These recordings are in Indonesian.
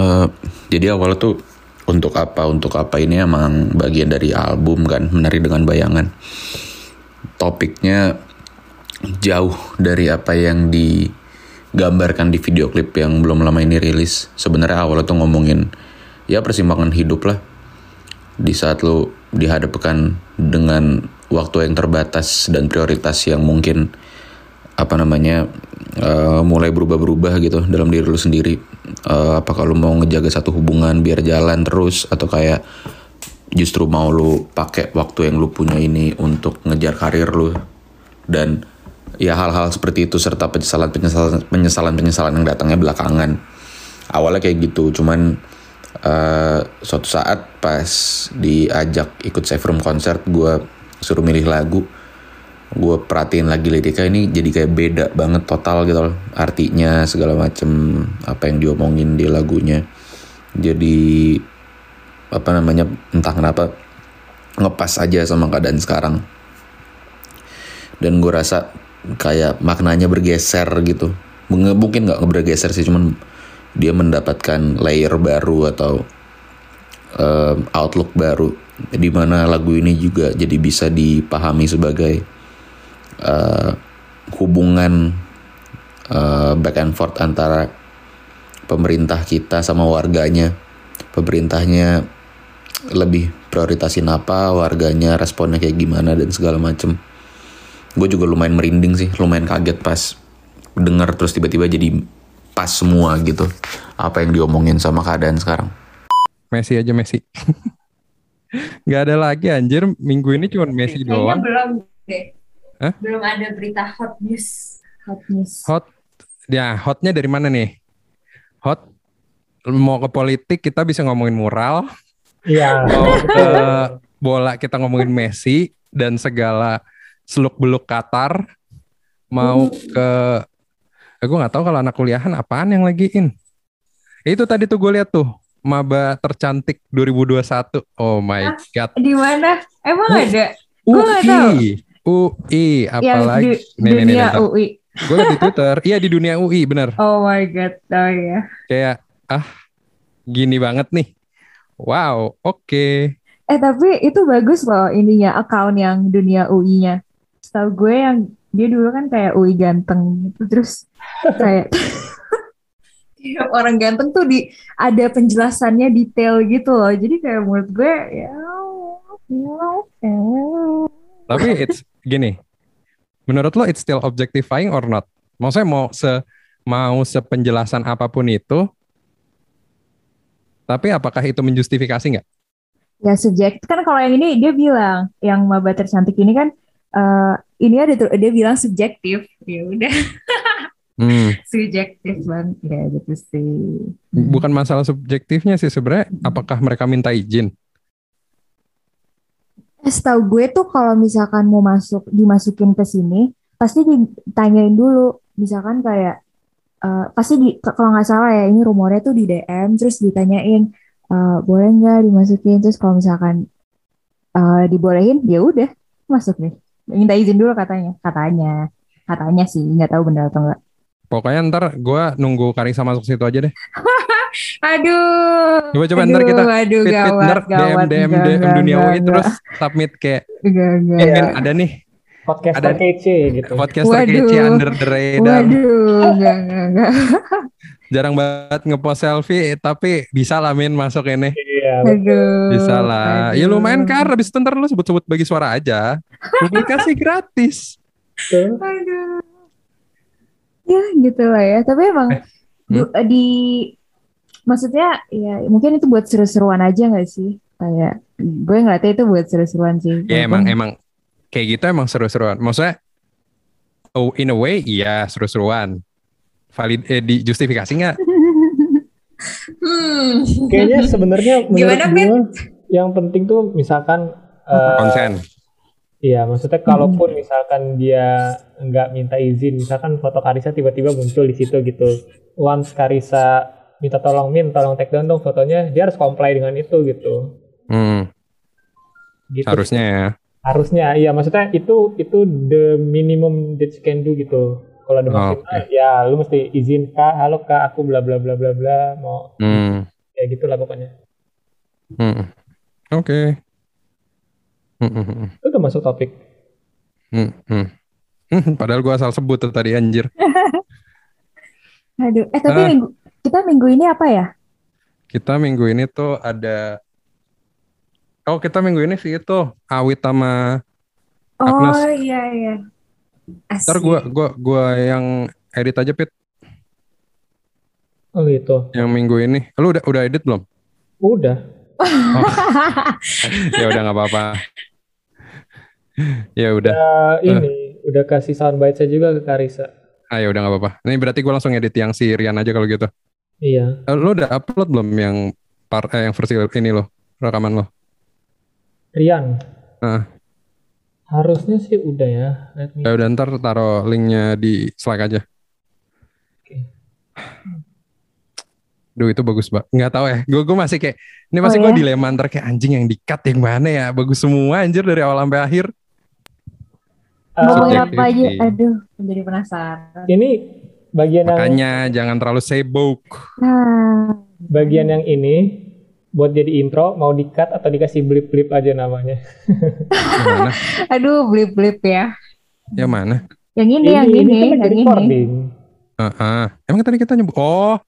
Uh, jadi awalnya tuh untuk apa untuk apa ini emang bagian dari album kan menari dengan bayangan. Topiknya jauh dari apa yang digambarkan di video klip yang belum lama ini rilis. Sebenarnya awalnya tuh ngomongin ya persimpangan hidup lah. Di saat lo dihadapkan dengan waktu yang terbatas dan prioritas yang mungkin apa namanya uh, mulai berubah-berubah gitu dalam diri lu sendiri uh, apa kalau mau ngejaga satu hubungan biar jalan terus atau kayak justru mau lu pakai waktu yang lu punya ini untuk ngejar karir lu. Dan ya hal-hal seperti itu serta penyesalan penyesalan penyesalan penyesalan yang datangnya belakangan. Awalnya kayak gitu cuman uh, suatu saat pas diajak ikut safe room concert gue suruh milih lagu gue perhatiin lagi liriknya ini jadi kayak beda banget total gitu loh. Artinya segala macem apa yang diomongin di lagunya. Jadi apa namanya entah kenapa ngepas aja sama keadaan sekarang. Dan gue rasa kayak maknanya bergeser gitu. Mungkin nggak bergeser sih cuman dia mendapatkan layer baru atau um, outlook baru. Di mana lagu ini juga jadi bisa dipahami sebagai uh, hubungan uh, back and forth antara pemerintah kita sama warganya. Pemerintahnya lebih prioritasin apa warganya responnya kayak gimana dan segala macem. Gue juga lumayan merinding sih lumayan kaget pas dengar terus tiba-tiba jadi pas semua gitu apa yang diomongin sama keadaan sekarang. Messi aja Messi. Nggak ada lagi anjir. Minggu ini cuma Messi doang. belum deh Hah? Belum ada berita hot news. Hot news. Hot. Ya, hotnya dari mana nih? Hot mau ke politik kita bisa ngomongin mural. Iya. Mau ke bola kita ngomongin Messi dan segala seluk beluk Qatar. Mau ke aku nggak tahu kalau anak kuliahan apaan yang lagi in. Itu tadi tuh gue lihat tuh maba tercantik 2021. Oh my god. Di mana? Emang uh, ada? Gue nggak tahu. UI apalagi yang di, dunia nih, UI gue di Twitter. Iya di dunia UI bener. Oh my god oh ya kayak ah gini banget nih. Wow oke. Okay. eh tapi itu bagus loh ininya account yang dunia UI-nya setahu gue yang dia dulu kan kayak UI ganteng gitu terus kayak tiap orang ganteng tuh di ada penjelasannya detail gitu loh. Jadi kayak menurut gue ya, ya, ya. Tapi it's gini, menurut lo it's still objectifying or not? Maksudnya mau se mau sepenjelasan apa pun itu, tapi apakah itu menjustifikasi nggak? Ya subjek kan kalau yang ini dia bilang yang maba tercantik ini kan uh, ini ada dia bilang subjektif ya udah hmm. subjektif banget ya gitu sih. Bukan masalah subjektifnya sih sebenarnya apakah mereka minta izin? Setahu gue tuh kalau misalkan mau masuk dimasukin ke sini pasti ditanyain dulu. Misalkan kayak uh, pasti di kalau nggak salah ya ini rumornya tuh di DM terus ditanyain uh, boleh nggak dimasukin? Terus kalau misalkan uh, dibolehin ya udah masuk nih. Minta izin dulu katanya katanya katanya sih nggak tahu benar atau enggak pokoknya ntar gue nunggu Karisa masuk situ aja deh aduh. Coba coba aduh, ntar kita aduh, fit, gawat, ntar gawat, DM DM enggak, UI terus submit kayak. Ya, ada nih podcast ada kece gitu. Podcast kece under the radar. Waduh, enggak, enggak, enggak. Jarang banget ngepost selfie tapi bisa lah Min masuk ini. Iya. Aduh. Bisa lah. Ya lumayan kan habis itu ntar lu sebut-sebut bagi suara aja. Publikasi gratis. Aduh. Ya gitu lah ya. Tapi emang eh, hmm? di maksudnya ya mungkin itu buat seru-seruan aja gak sih? Kayak gue ngeliatnya itu buat seru-seruan sih. Ya emang emang kayak gitu emang seru-seruan. Maksudnya oh in a way iya seru-seruan. Valid eh, di justifikasi nggak? Hmm. kayaknya sebenarnya menurut gue yang penting tuh misalkan uh, konsen. Iya, maksudnya kalaupun misalkan dia nggak minta izin, misalkan foto Karisa tiba-tiba muncul di situ gitu. Once Karisa minta tolong min tolong take down dong fotonya dia harus comply dengan itu gitu hmm. gitu harusnya ya harusnya iya maksudnya itu itu the minimum that you can do gitu Kalau ada Oh, maksimal, ya lu mesti izin kak, halo kak, aku bla bla bla bla bla, mau Hmm. ya gitulah pokoknya. Hmm. Oke. Hmm, hmm, hmm. Itu udah masuk topik. Hmm, hmm. Hmm, Padahal gua asal sebut tuh tadi anjir. Aduh, eh tapi Ah. Kita minggu ini apa ya? Kita minggu ini tuh ada Oh, kita minggu ini sih itu Awit sama Oh Agnes. iya iya. ntar Asik. gua gua gua yang edit aja Pit Oh gitu. yang minggu ini. Lu udah udah edit belum? Udah. Ya udah nggak apa-apa. ya udah. Ya, ini udah kasih soundbite saya juga ke Karisa. Ah ya udah nggak apa-apa. Ini berarti gua langsung edit yang si Rian aja kalau gitu. Iya. Eh, Lu udah upload belum yang part eh, yang versi ini lo rekaman lo? Rian. Ah. Harusnya sih udah ya. Let me- Ya udah ntar taruh linknya di Slack aja. Oke. Duh itu bagus banget. Nggak tahu ya. Gue gue masih kayak ini masih Oh, gue ya? dilema antar kayak anjing yang di-cut yang mana ya. Bagus semua anjir dari awal sampai akhir. Ngomongin subjektif apa aja? Aduh, menjadi penasaran. ini bagian yang Makanya jangan terlalu sibuk. Nah, bagian yang ini buat jadi intro mau di-cut atau dikasih blip-blip aja namanya. Yang mana? aduh blip-blip ya. Yang mana? Yang ini, yang ini ini, kan yang ini. recording. Heeh. Emang tadi kita nyebut. Oh.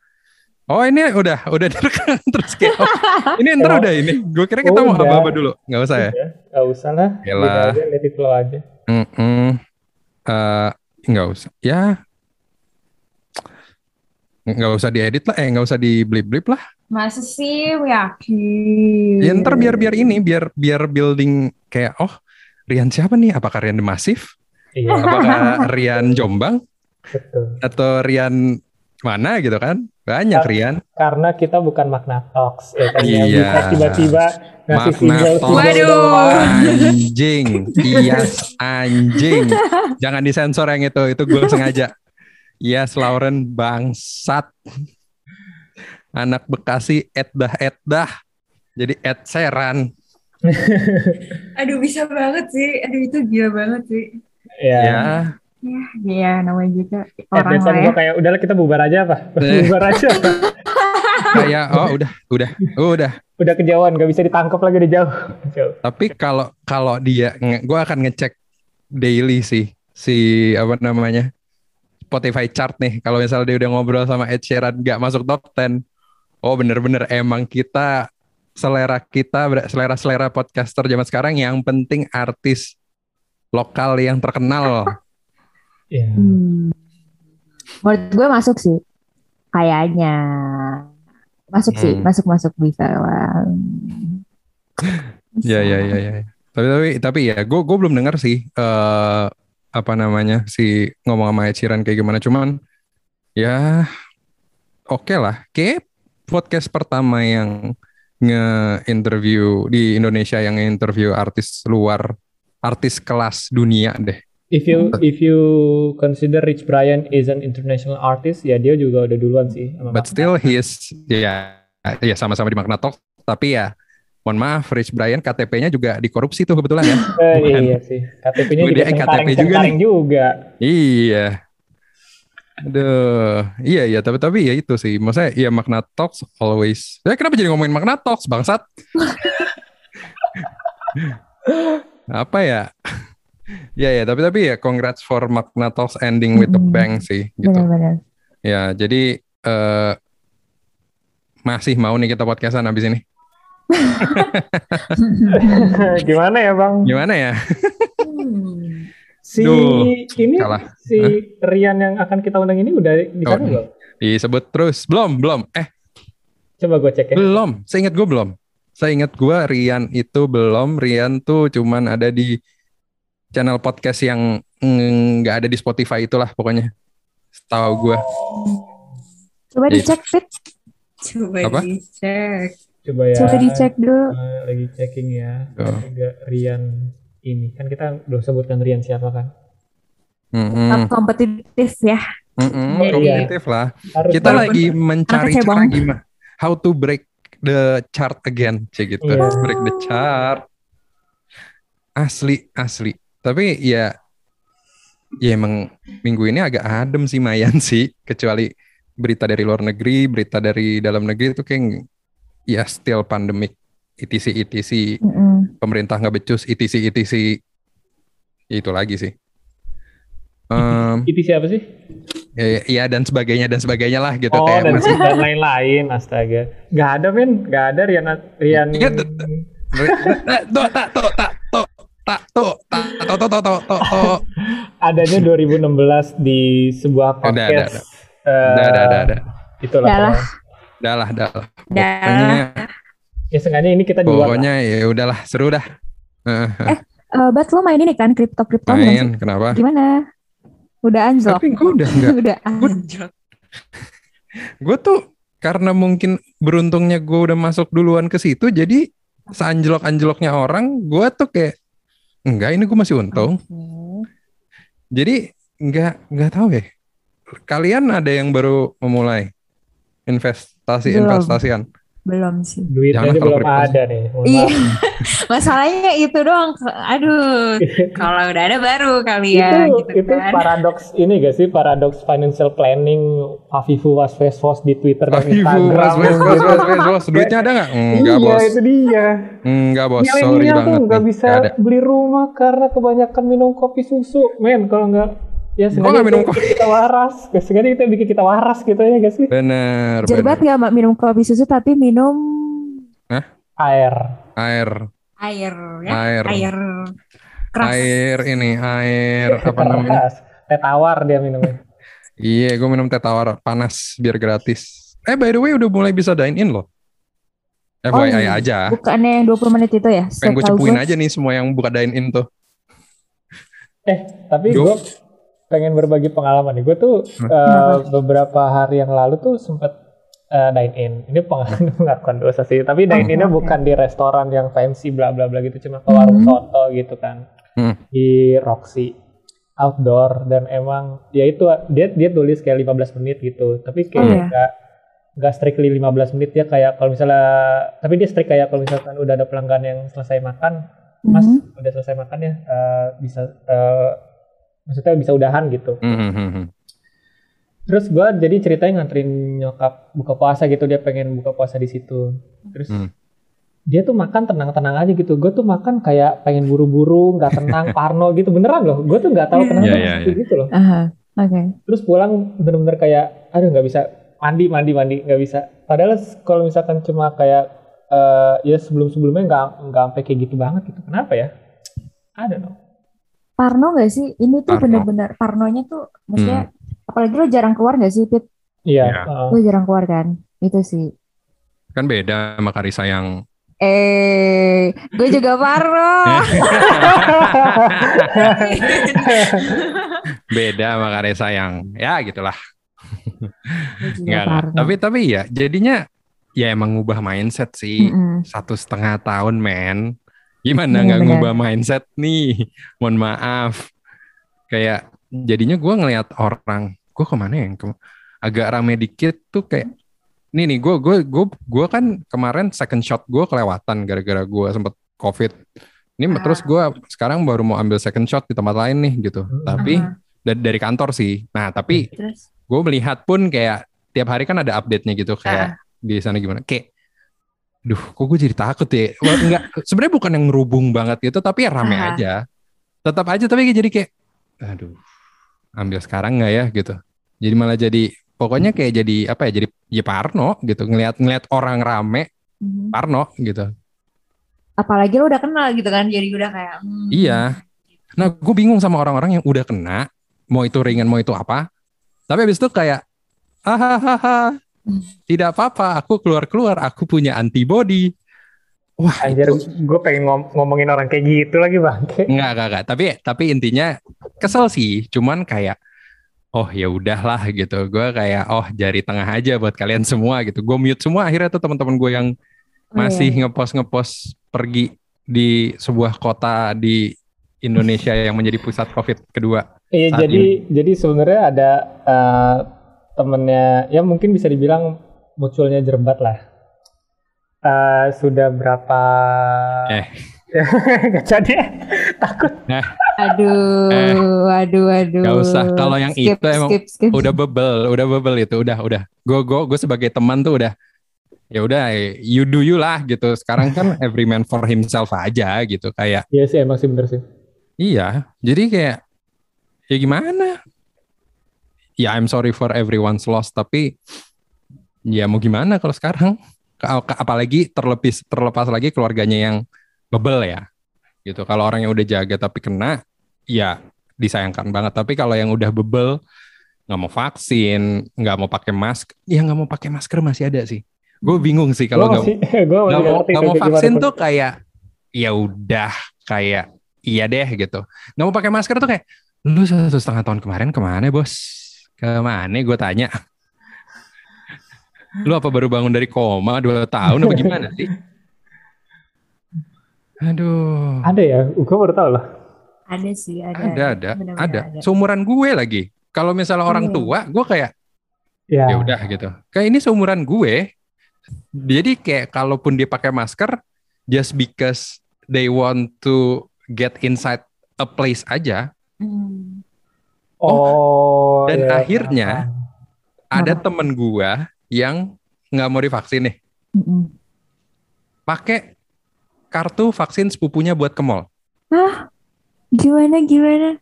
Oh ini udah udah direkam terus kayak oh, ini ntar Oh. udah ini. Gue kira kita mau Udah. apa-apa dulu. Nggak usah ya. Udah, Gak usah lah. Yalah. Udah aja, let it flow aja. Mm-mm. Eh, nggak usah. Ya. Nggak usah diedit lah. Eh nggak usah di blip-blip lah. Masa sih yakin? Ya ntar biar biar ini biar biar building kayak oh Rian siapa nih? Apakah Rian The Massive? Iya, Apakah Rian Jombang betul. atau Rian mana gitu kan? Banyak Ah. Rian. Karena kita bukan Magna Talks, ya kan? Iya. bisa tiba-tiba ngasih single. Waduh. Anjing, Iyas anjing. Jangan disensor yang itu, itu gue sengaja. Iyas Lauren bangsat. Anak Bekasi edah edah. Jadi Ed Seran. Aduh bisa banget sih. Aduh itu gila banget sih. Ya. Ya, Ya, iya namanya juga At orang lah ya. gue kayak udahlah kita bubar aja apa? Eh. bubar aja. kayak oh udah, udah, udah. Udah kejauhan, gak bisa ditangkap lagi di jauh. Jauh. Tapi kalau kalau dia, gue akan ngecek daily sih si apa namanya Spotify chart nih. Kalau misalnya dia udah ngobrol sama Ed Sheeran gak masuk top 10, oh bener-bener emang kita selera kita selera selera podcaster zaman sekarang yang penting artis lokal yang terkenal. Iya. Hmm. Menurut gue masuk sih. Kayaknya. Masuk sih, Hmm. masuk masuk bisa lah. Ya ya ya ya. Tapi tapi tapi ya gue gue belum dengar sih eh apa namanya si ngomong sama Ed Sheeran kayak gimana. Cuman ya oke lah. Kayak podcast pertama yang nge-interview di Indonesia yang interview artis luar artis kelas dunia deh. If you if you consider Rich Brian is an international artist, ya dia juga udah duluan sih. But still he is ya ya sama-sama di Magna Talk tapi ya mohon maaf Rich Brian KTP-nya juga dikorupsi tuh kebetulan ya. Eh, bukan. iya sih. KTP-nya juga KTP juga cengkareng juga. Iya. Aduh, iya iya tapi tapi ya itu sih. Maksudnya ya Magna Talks always. Ya kenapa jadi ngomongin Magna Talks bangsat? Apa ya? ya ya tapi tapi ya congrats for Magna Talks ending with a Mm-mm. bang sih gitu. Benar-benar. Ya jadi eh masih mau nih kita podcastan abis ini. Gimana ya bang? Gimana ya? Hmm. Si Duh, ini kalah. si Rian yang akan kita undang ini udah di sana Oh. belum? Disebut terus. Belum, belum. Eh, Coba gue cek ya. Belum, saya ingat gue belum. Saya ingat gue Rian itu belum. Rian tuh cuman ada di channel podcast yang mm, nggak ada di Spotify itulah pokoknya. Setahu gue. Coba Iya. dicek fit. Coba Apa? dicek. Coba ya. Coba dicek dulu. Eh, lagi checking ya. Oh. Rian ini kan kita belum sebutkan Rian siapa kan? Tetap kompetitif ya. Iya. kompetitif lah. Harus Kita harus- lagi mencari cara gimana. How to break the chart again, cek gitu. Iya. Break the chart. Asli, asli. Tapi ya ya emang minggu ini agak adem sih Mayan sih, kecuali berita dari luar negeri, berita dari dalam negeri itu kayak ya still pandemic, etc etc Mm-mm. pemerintah nggak becus, etc etc itu lagi sih. Em, Itu siapa sih? ya, ya dan sebagainya dan sebagainya lah gitu oh, kayak dan, masih dan lain-lain, astaga. Gak ada, men. Gak ada Rian. Rian. Tuh, tuh. Tuh, tak, tuh, tak, tuh, tak, tuh, tak, tuh, tuh, tuh, tuh, tuh, tuh. Adanya 2016 di sebuah Udah, ada, podcast. eh, Udah, udah, udah, udah. Itulah. Udah lah. pokoknya. Udah lah, udah lah. Dah. Pokoknya, Ya, sengaja ini kita di luar. pokoknya ya udahlah, seru dah. Eh, Eh, Bat lo main ini kan kripto kripto main, kenapa? Gimana? Udah anjlok. Tapi gue udah enggak. Udah anjlok. Gue tuh karena mungkin beruntungnya gue udah masuk duluan ke situ, jadi seanjlok-anjloknya orang, gue tuh kayak enggak ini gue masih untung. Oke. Jadi enggak enggak tahu ya. Kalian ada yang baru memulai investasi Belum. investasian? Belum sih. Duitnya Jangan aja belum kripto. ada nih. Iya. Masalahnya itu doang. Aduh. Kalau udah ada baru kali ya itu, gitu itu kan. paradoks ini gak sih paradoks financial planning Afifu was was was di Twitter dan Afifu, Instagram was, was, was, was, was, was. Duitnya ada nggak? Enggak, iya bos. itu dia Enggak, bos. Sorry milenial tuh banget nggak bisa ada. beli rumah karena kebanyakan minum kopi susu men kalau nggak ya sengaja nggak minum bikin kita waras sengaja itu bikin kita waras gitu ya gak sih Bener, Jerbat bener. nggak Mak, minum kopi susu tapi minum air Air, air ya. air, Air keras. air ini, air apa namanya? teh tawar dia minumnya Iya, gue minum teh tawar panas biar gratis. Eh, by the way, udah mulai bisa dine in loh. FYI iya. aja. Bukannya yang 20 menit itu ya? Pengen gue cepuin aja nih semua yang buka dine in tuh. eh tapi gue pengen berbagi pengalaman. Nih gue tuh eh, beberapa hari yang lalu tuh sempet eh, dine in. Ini pengalaman pengakuan dosa sih tapi dine innya bukan di restoran yang fancy bla bla bla gitu. Cuma ke warung Hmm. soto gitu kan. Hmm. di Roxy outdoor. Dan emang ya itu dia dia tulis kayak 15 menit gitu. Tapi Oh, kayak iya. nggak nggak strictly 15 menit. Ya kayak kalau misalnya tapi dia strict kayak kalau misalkan udah ada pelanggan yang selesai makan mas Mhm. udah selesai makan ya eh, bisa eh, maksudnya bisa udahan gitu. Hmm, hmm, hmm, hmm. terus gua jadi ceritanya nganterin nyokap buka puasa gitu dia pengen buka puasa di situ. Terus Hmm. dia tuh makan tenang-tenang aja gitu. Gue tuh makan kayak pengen buru-buru nggak tenang parno gitu. Beneran loh gue tuh nggak tahu kenapa Iya, iya, seperti iya. gitu loh. Aha, oke. terus pulang bener-bener kayak aduh nggak bisa mandi mandi mandi nggak bisa. Padahal kalau misalkan cuma kayak eh, ya sebelum sebelumnya nggak nggak sampai kayak gitu banget gitu. Kenapa ya? Ada dong Parno gak sih? Ini tuh Parno. bener-bener Parnonya tuh maksudnya apalagi lo jarang keluar gak sih Pit? iya Iya. heeh. Lo jarang keluar kan? Itu sih. Kan beda sama Karisa yang Eh, gue juga Parno. beda sama Karisa yang ya gitulah. Enggak. Parno. Tapi tapi ya jadinya ya emang ngubah mindset sih. Mm-mm. Satu setengah tahun men. Gimana Bener, nggak ngubah mindset nih? Mohon maaf. Kayak jadinya gue ngelihat orang, gue ke mana ya? Ke- agak rame dikit tuh kayak nih nih gue gue gue gue kan kemarin second shot gue kelewatan gara-gara gue sempet covid. Ini Ah. terus gue sekarang baru mau ambil second shot di tempat lain nih gitu. Hmm. Tapi Aha. dari, dari kantor sih. Nah tapi gue melihat pun kayak tiap hari kan ada update-nya gitu Ah. kayak di sana gimana kayak duh kok gue jadi takut ya Wah, enggak sebenarnya bukan yang ngerubung banget gitu tapi ya rame Ah. aja tetap aja tapi jadi kayak aduh ambil sekarang nggak ya gitu jadi malah jadi pokoknya kayak jadi apa ya jadi ya parno gitu ngelihat ngelihat orang rame mhm. parno gitu apalagi lo udah kenal gitu kan, jadi udah kayak. hmm. Iya. Nah, gue bingung sama orang-orang yang udah kena, mau itu ringan, mau itu apa. Tapi habis itu kayak, hahaha, tidak apa-apa, aku keluar-keluar, aku punya antibody. Wah, anjir itu gue pengen ngom- ngomongin orang kayak gitu lagi bangke enggak, enggak, enggak. Tapi, tapi intinya kesel sih. Cuman kayak, oh ya udahlah gitu. Gue kayak, oh jari tengah aja buat kalian semua gitu. Gue mute semua akhirnya tuh teman-teman gue yang Oh, iya. masih ngepost-ngepost pergi di sebuah kota di Indonesia yang menjadi pusat COVID kedua. Iya jadi jadi sebenarnya ada eh, temennya ya mungkin bisa dibilang munculnya jerbat lah. Eh, sudah berapa Eh. Gak jadi. Takut. Aduh, aduh, aduh. Gak usah. Kalau yang Skip, itu emang skip, skip. udah bebel, udah bebel itu, udah, udah. Gue gue gue sebagai teman tuh udah ya udah you do you lah gitu. Sekarang kan every man for himself aja gitu kayak Iya sih emang sih bener sih. iya. Jadi kayak ya gimana? Ya I'm sorry for everyone's loss tapi ya mau gimana kalau sekarang? Ka- ka- Apalagi terlebih terlepas lagi keluarganya yang bebel ya. Gitu. Kalau orang yang udah jaga tapi kena ya disayangkan banget. Tapi kalau yang udah bebel nggak mau vaksin, nggak mau pakai masker, ya nggak mau pakai masker masih ada sih. Gue bingung sih kalau nggak mau nggak mau vaksin tuh kayak ya udah kayak iya deh gitu. Nggak mau pakai masker tuh kayak lu satu setengah tahun kemarin ke mana bos? Ke mana? Gue tanya. Lu apa baru bangun dari koma dua tahun apa gimana sih? Aduh. Ada ya, gue baru tahu loh. Ada sih, ada. Ada ada Bener-bener ada. Seumuran gue lagi. Kalau misalnya orang Iya. tua, gue kayak Ya, ya udah gitu. Kayak ini seumuran gue. Jadi kayak kalaupun dia pakai masker just because they want to get inside a place aja, Hmm. Oh. dan ya. akhirnya ada temen gue yang nggak mau divaksin nih, pakai kartu vaksin sepupunya buat ke mall. Gimana, gimana?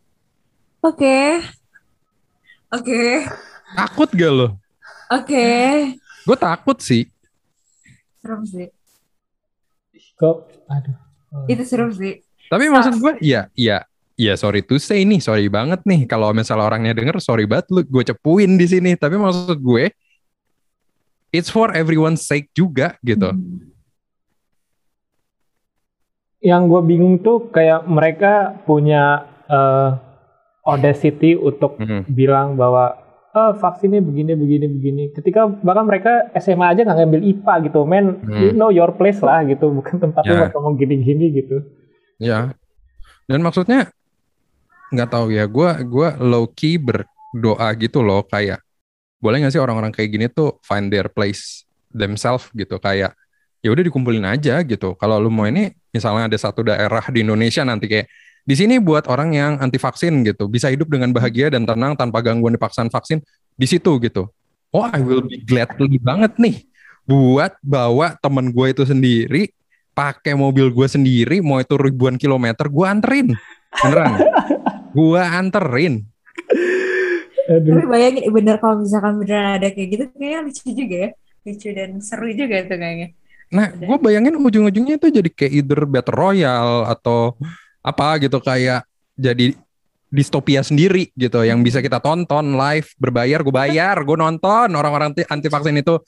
Oke. Oke. Takut gak lo? Oke. Gue takut sih. Serem sih. Kok, aduh. Itu serem sih. Tapi maksud gue, ya, ya, ya sorry to say nih, sorry banget nih. Kalau misalnya orangnya denger, sorry banget lu, gue cepuin di sini. Tapi maksud gue, it's for everyone's sake juga gitu. Hmm. Yang gue bingung tuh kayak mereka punya eh, audacity untuk Mhm. bilang bahwa eh, vaksinnya begini begini begini. Ketika bahkan mereka SMA aja nggak ngambil IPA gitu, men, Hmm. you know your place lah gitu, bukan tempat lu Ya. ngomong gini-gini gitu. Ya. Dan maksudnya nggak tahu ya, gue gua low key berdoa gitu loh kayak boleh nggak sih orang-orang kayak gini tuh find their place themselves gitu kayak ya udah dikumpulin aja gitu. Kalau lu mau ini misalnya ada satu daerah di Indonesia nanti kayak di sini buat orang yang anti vaksin gitu bisa hidup dengan bahagia dan tenang tanpa gangguan dipaksain vaksin di situ gitu. Oh, I will be gladly banget nih buat bawa temen gue itu sendiri pakai mobil gue sendiri mau itu ribuan kilometer gue anterin beneran gue anterin Aduh. Tapi bayangin bener kalau misalkan beneran ada kayak gitu kayaknya lucu juga ya. Lucu dan seru juga tuh kayaknya. nah gue bayangin ujung-ujungnya itu jadi kayak either battle royale atau apa gitu kayak jadi distopia sendiri gitu yang bisa kita tonton live berbayar gue bayar gue nonton orang-orang anti vaksin itu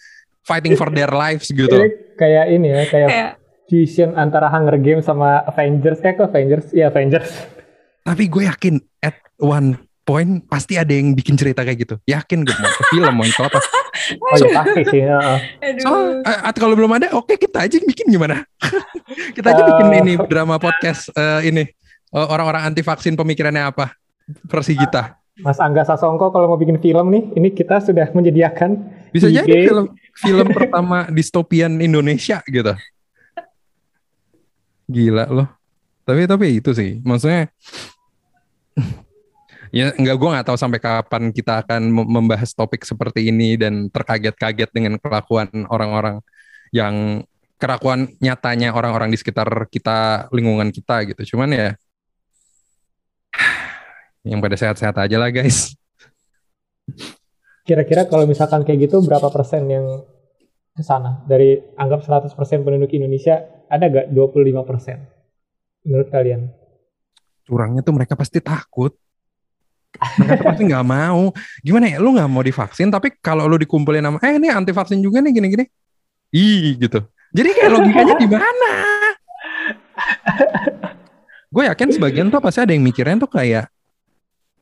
fighting for their lives gitu Ini kayak ini ya, kayak Kayak fusion antara Hunger Games sama Avengers. Eh, kok Avengers? Iya, Avengers. Tapi gue yakin at one point pasti ada yang bikin cerita kayak gitu yakin gue mau ke film mau apa Oh iya, pasti sih. heeh. aduh. So, eh, atau kalau belum ada, oke kita aja yang bikin gimana? kita aja bikin Eh. ini drama podcast eh, ini Eh, orang-orang anti vaksin pemikirannya apa versi kita. Mas Angga Sasongko kalau mau bikin film nih, ini kita sudah menyediakan Bisa ide. jadi film film pertama distopian Indonesia gitu. Gila loh. Tapi tapi itu sih, maksudnya ya nggak gue nggak tahu sampai kapan kita akan mem- membahas topik seperti ini dan terkaget-kaget dengan kelakuan orang-orang yang kelakuan nyatanya orang-orang di sekitar kita lingkungan kita gitu. Cuman ya yang pada sehat-sehat aja lah guys. Kira-kira kalau misalkan kayak gitu berapa persen yang ke sana? Dari anggap 100% penduduk Indonesia, ada gak 25 persen? Menurut kalian? Curangnya tuh mereka pasti takut. Mereka tuh pasti nggak mau. Gimana ya? Lu nggak mau divaksin, tapi kalau lu dikumpulin sama, eh ini anti vaksin juga nih gini-gini, ih gitu. Jadi kayak logikanya di mana? Gue yakin sebagian tuh pasti ada yang mikirnya tuh kayak,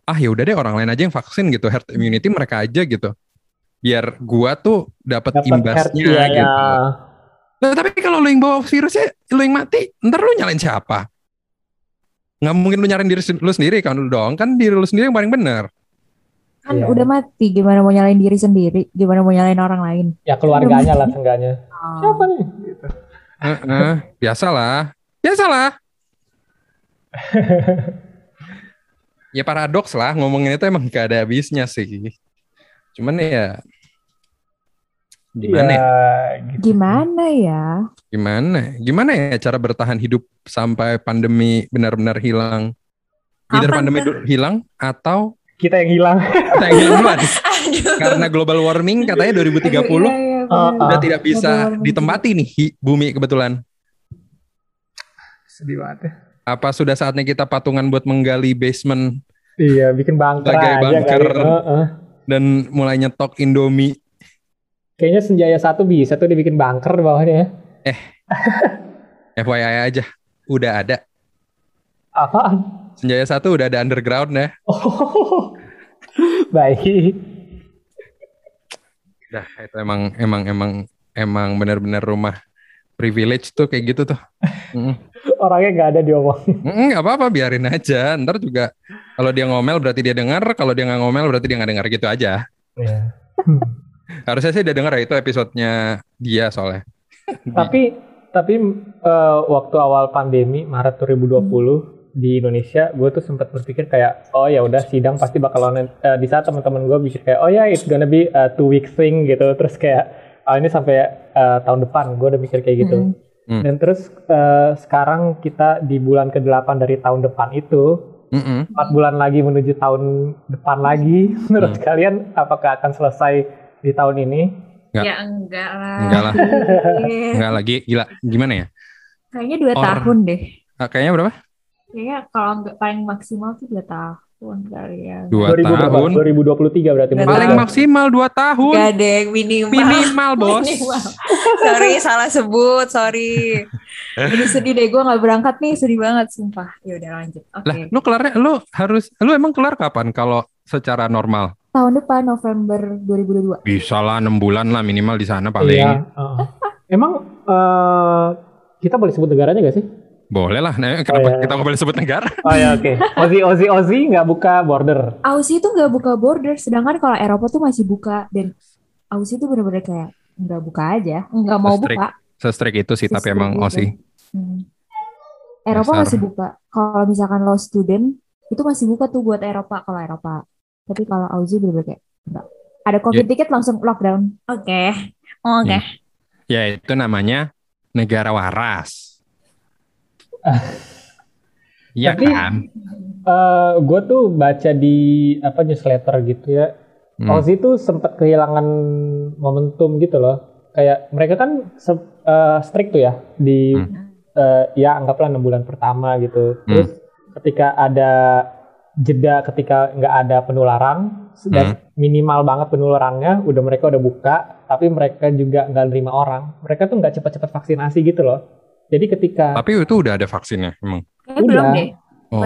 ah ya udah deh orang lain aja yang vaksin gitu, herd immunity mereka aja gitu. Biar gua tuh dapat imbasnya RT ya, gitu. ya. Nah, tapi kalau lu yang bawa virusnya, lu yang mati, ntar lu nyalain siapa? Nggak mungkin lu nyalain diri lu sendiri kan lu dong, kan diri lu sendiri yang paling bener. kan Iya. udah mati gimana mau nyalain diri sendiri gimana mau nyalain orang lain Ya keluarganya lah seenggaknya. Siapa nih? Gitu. Heeh, biasalah, biasalah. Ya paradoks lah ngomongin itu emang gak ada habisnya sih. Cuman ya gimana ya? gitu. Gimana ya? Gimana? Gimana ya cara bertahan hidup sampai pandemi benar-benar hilang? Either Kapan pandemi dulu hilang atau Kita yang hilang. kita yang hilang duluan. Aduh. Karena global warming katanya 2030 Iya, iya, Ah, bener. udah ah. tidak bisa ditempati nih bumi kebetulan. Sedih banget ya. Apa sudah saatnya kita patungan buat menggali basement Iya, bikin bunker Sebagai aja bunker. kali. Heeh. dan mulai nyetok Indomie? Kayaknya Senjaya satu bisa tuh dibikin bunker di bawahnya ya. FYI aja, udah ada. Apaan? Senjaya satu udah ada underground ya. Oh, baik. Dah itu emang emang emang emang benar-benar rumah privilege tuh kayak gitu tuh. Mm. Orangnya nggak ada diomong. Mm, nggak apa-apa biarin aja. Ntar juga kalau dia ngomel berarti dia dengar, kalau dia nggak ngomel berarti dia nggak dengar gitu aja. Iya. Harusnya sih dia dengar ya itu episodenya dia soalnya. Tapi tapi eh, waktu awal pandemi Maret 2020 di Indonesia, gue tuh sempat berpikir kayak oh ya udah sidang pasti bakal. Eh, di saat teman-teman gue pikir kayak oh ya it's gonna be a two week thing gitu. Terus kayak oh ini sampai eh, tahun depan gue udah mikir kayak gitu. Mm. Hmm. Dan terus eh, sekarang kita di bulan ke-8 dari tahun depan itu Mm-mm. empat bulan lagi menuju tahun depan lagi. Menurut Hmm. kalian apakah akan selesai di tahun ini? Nggak. Ya enggak lah. Enggak lah, enggak lagi gila. Gimana ya? Kayaknya dua Or- tahun deh. Ah, Kayaknya berapa? Kayaknya kalau nggak paling maksimal tuh dua tahun kali ya. Dua 2000 berapa? tahun. 2023 berarti. Paling tahu. maksimal dua tahun. Enggak deh, minimal. Minimal bos. Minimal. sorry, salah sebut, sorry. Jadi sedih deh, gue nggak berangkat nih, sedih banget sumpah. Ya udah lanjut. Oke. Lah, lu kelarnya lu harus lu emang kelar kapan kalau secara normal? Tahun depan November 2022. Bisa lah 6 bulan lah minimal di sana paling. Iya. heeh. Emang eh, kita boleh sebut negaranya gak sih? Boleh lah. Nah, kenapa Oh, iya. kita nggak boleh sebut negara? Oh ya oke. Ozi Ozi Ozi nggak buka border. Aussie itu nggak buka border, sedangkan kalau Eropa tuh masih buka dan Aussie itu bener-bener kayak nggak buka aja, nggak mau buka. Se-strict itu sih tapi emang itu. Aussie. Hmm. Eropa Dasar. masih buka. Kalau misalkan lo student, itu masih buka tuh buat Eropa kalau Eropa. Tapi kalau Aussie bener-bener kayak enggak. Ada covid ticket langsung lockdown. Oke. Oke. Ya itu namanya negara waras. Iya Tapi- kan? Eh gue tuh baca di apa newsletter gitu ya. Hmm. Aussie tuh sempat kehilangan momentum gitu loh. Kayak mereka kan se- eh, strict tuh ya di Hmm. eh, ya anggaplah enam bulan pertama gitu. Terus ketika ada jeda ketika nggak ada penularan dan minimal banget penularannya udah mereka udah buka tapi mereka juga nggak nerima orang mereka tuh nggak cepat-cepat vaksinasi gitu loh jadi ketika Tapi itu udah ada vaksinnya emang. Udah. belum deh. Oh.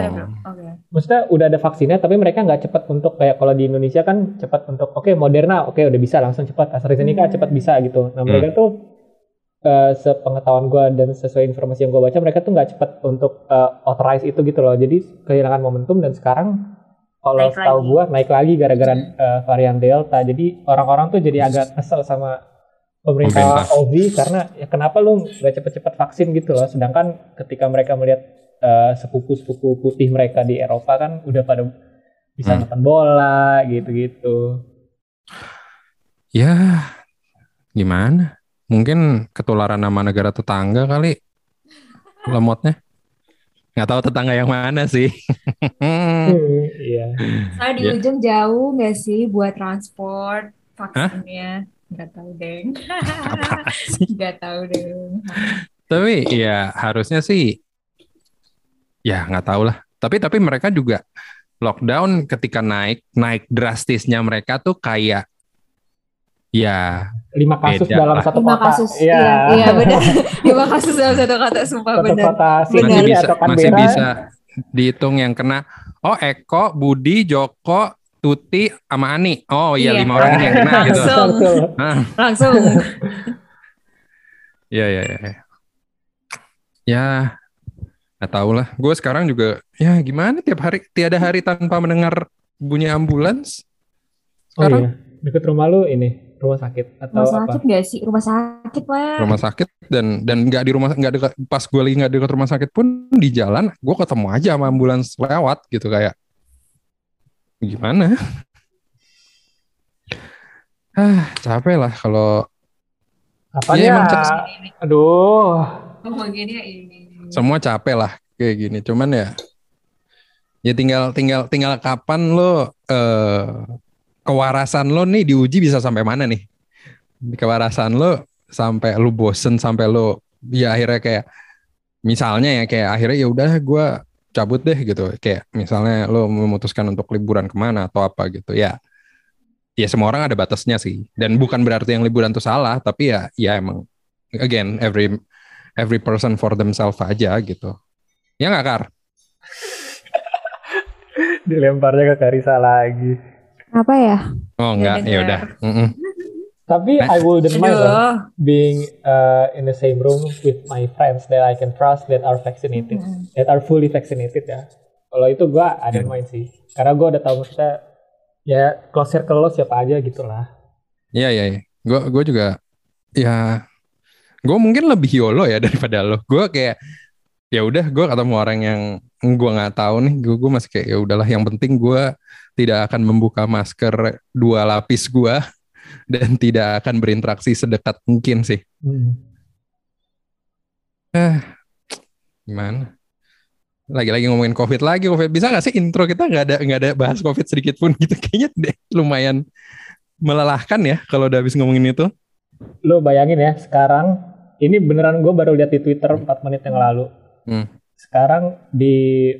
Maksudnya udah ada vaksinnya tapi mereka nggak cepat untuk kayak kalau di Indonesia kan cepat untuk oke Moderna oke udah bisa langsung cepat AstraZeneca Hmm. cepat bisa gitu nah mereka tuh eh, sepengetahuan gue dan sesuai informasi yang gue baca mereka tuh nggak cepat untuk eh, authorize itu gitu loh jadi kehilangan momentum dan sekarang kalau lagi. gue naik lagi gara-gara eh, varian Delta jadi orang-orang tuh jadi agak kesel sama pemerintah. Aussie karena ya kenapa lu nggak cepet-cepet vaksin gitu loh sedangkan ketika mereka melihat eh, sepupu-sepupu putih mereka di Eropa kan udah pada bisa Hmm. nonton bola gitu-gitu Ya gimana? Mungkin ketularan nama negara tetangga kali lemotnya. Nggak tahu tetangga yang mana sih. Hmm, iya Soalnya di Iya. ujung jauh nggak sih buat transport vaksinnya? Nggak tahu deng. Nggak tahu deng. Tapi ya harusnya sih ya nggak tahu lah. Tapi tapi mereka juga lockdown ketika naik naik drastisnya mereka tuh kayak ya lima kasus Beda dalam lah. satu Lima kota kasus. iya Iya, iya benar. Lima kasus dalam satu kata sumpah satu benar. kota masih bisa atau masih bisa dihitung yang kena. Oh Eko, Budi, Joko, Tuti, sama Ani. Oh iya Iya. lima orang ini yang kena gitu. Langsung. Betul. Ah, Langsung. ya ya ya. Ya nggak tahu lah. Gue sekarang juga ya gimana tiap hari tiada hari tanpa mendengar bunyi ambulans. oh Sekarang iya deket rumah lu ini rumah sakit atau Rumah apa? sakit gak sih? Rumah sakit, Pak. rumah sakit dan dan nggak di rumah nggak dekat pas gue lagi nggak dekat rumah sakit pun di jalan gue ketemu aja sama ambulans lewat gitu kayak gimana ah capek lah kalau Apa ya? emang Aduh. Ini. semua capek lah kayak gini cuman ya ya tinggal tinggal tinggal kapan lo eh kewarasan lo nih diuji bisa sampai mana nih kewarasan lo sampai lo bosen sampai lo ya akhirnya kayak misalnya ya kayak akhirnya ya udah gue cabut deh gitu kayak misalnya lo memutuskan untuk liburan ke mana atau apa gitu ya ya semua orang ada batasnya sih dan bukan berarti yang liburan itu salah tapi ya ya emang again every every person for themselves aja gitu. Ya nggak Kar? Dilemparnya ke Karisa lagi. Apa ya? Oh enggak, ya udah. Tapi Eh. I wouldn't mind Aduh. being uh, in the same room with my friends that I can trust that are vaccinated, that are fully vaccinated ya. Kalau itu gua ada main sih, karena gua udah tahu maksudnya ya close circle lo siapa aja gitu lah. Iya iya. iya. Gue gue juga ya gue mungkin lebih YOLO ya daripada lo. Gue kayak ya udah gue ketemu orang yang gue nggak tahu nih. Gue gue masih kayak ya udahlah. Yang penting gue tidak akan membuka masker dua lapis gue dan tidak akan berinteraksi sedekat mungkin sih. Hmm. Gimana? Lagi-lagi ngomongin COVID lagi, COVID bisa nggak sih intro kita nggak ada nggak ada bahas COVID sedikit pun gitu kayaknya deh lumayan melelahkan ya kalau udah habis ngomongin itu. Lo bayangin ya sekarang ini beneran gue baru lihat di Twitter 4 menit yang lalu. Hmm. Sekarang di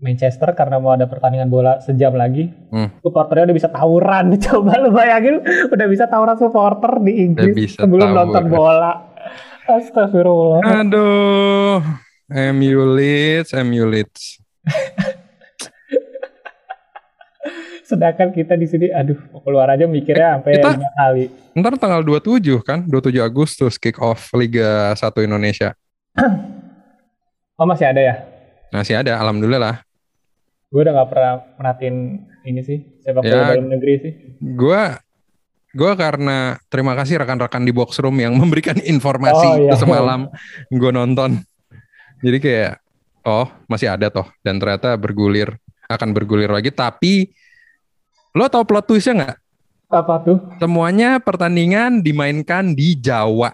Manchester karena mau ada pertandingan bola sejam lagi, Hmm. supporternya udah bisa tawuran. Coba lu bayangin udah bisa tawuran supporter di Inggris bisa sebelum nonton tawuran. bola. Astagfirullah. Aduh, MU Leeds, MU Leeds. Sedangkan kita di sini, aduh, keluar aja mikirnya sampai kita- kali. Ntar tanggal 27 kan, 27 Agustus kick off Liga 1 Indonesia. Oh masih ada ya? Masih ada, alhamdulillah. Gue udah gak pernah merhatiin ini sih, sepak bola Ya. dalam negeri sih. Gua gua karena terima kasih rekan-rekan di box room yang memberikan informasi Oh, iya. semalam gue nonton. Jadi kayak oh masih ada toh dan ternyata bergulir akan bergulir lagi tapi lo tau plot twistnya nggak? Apa tuh? Semuanya pertandingan dimainkan di Jawa.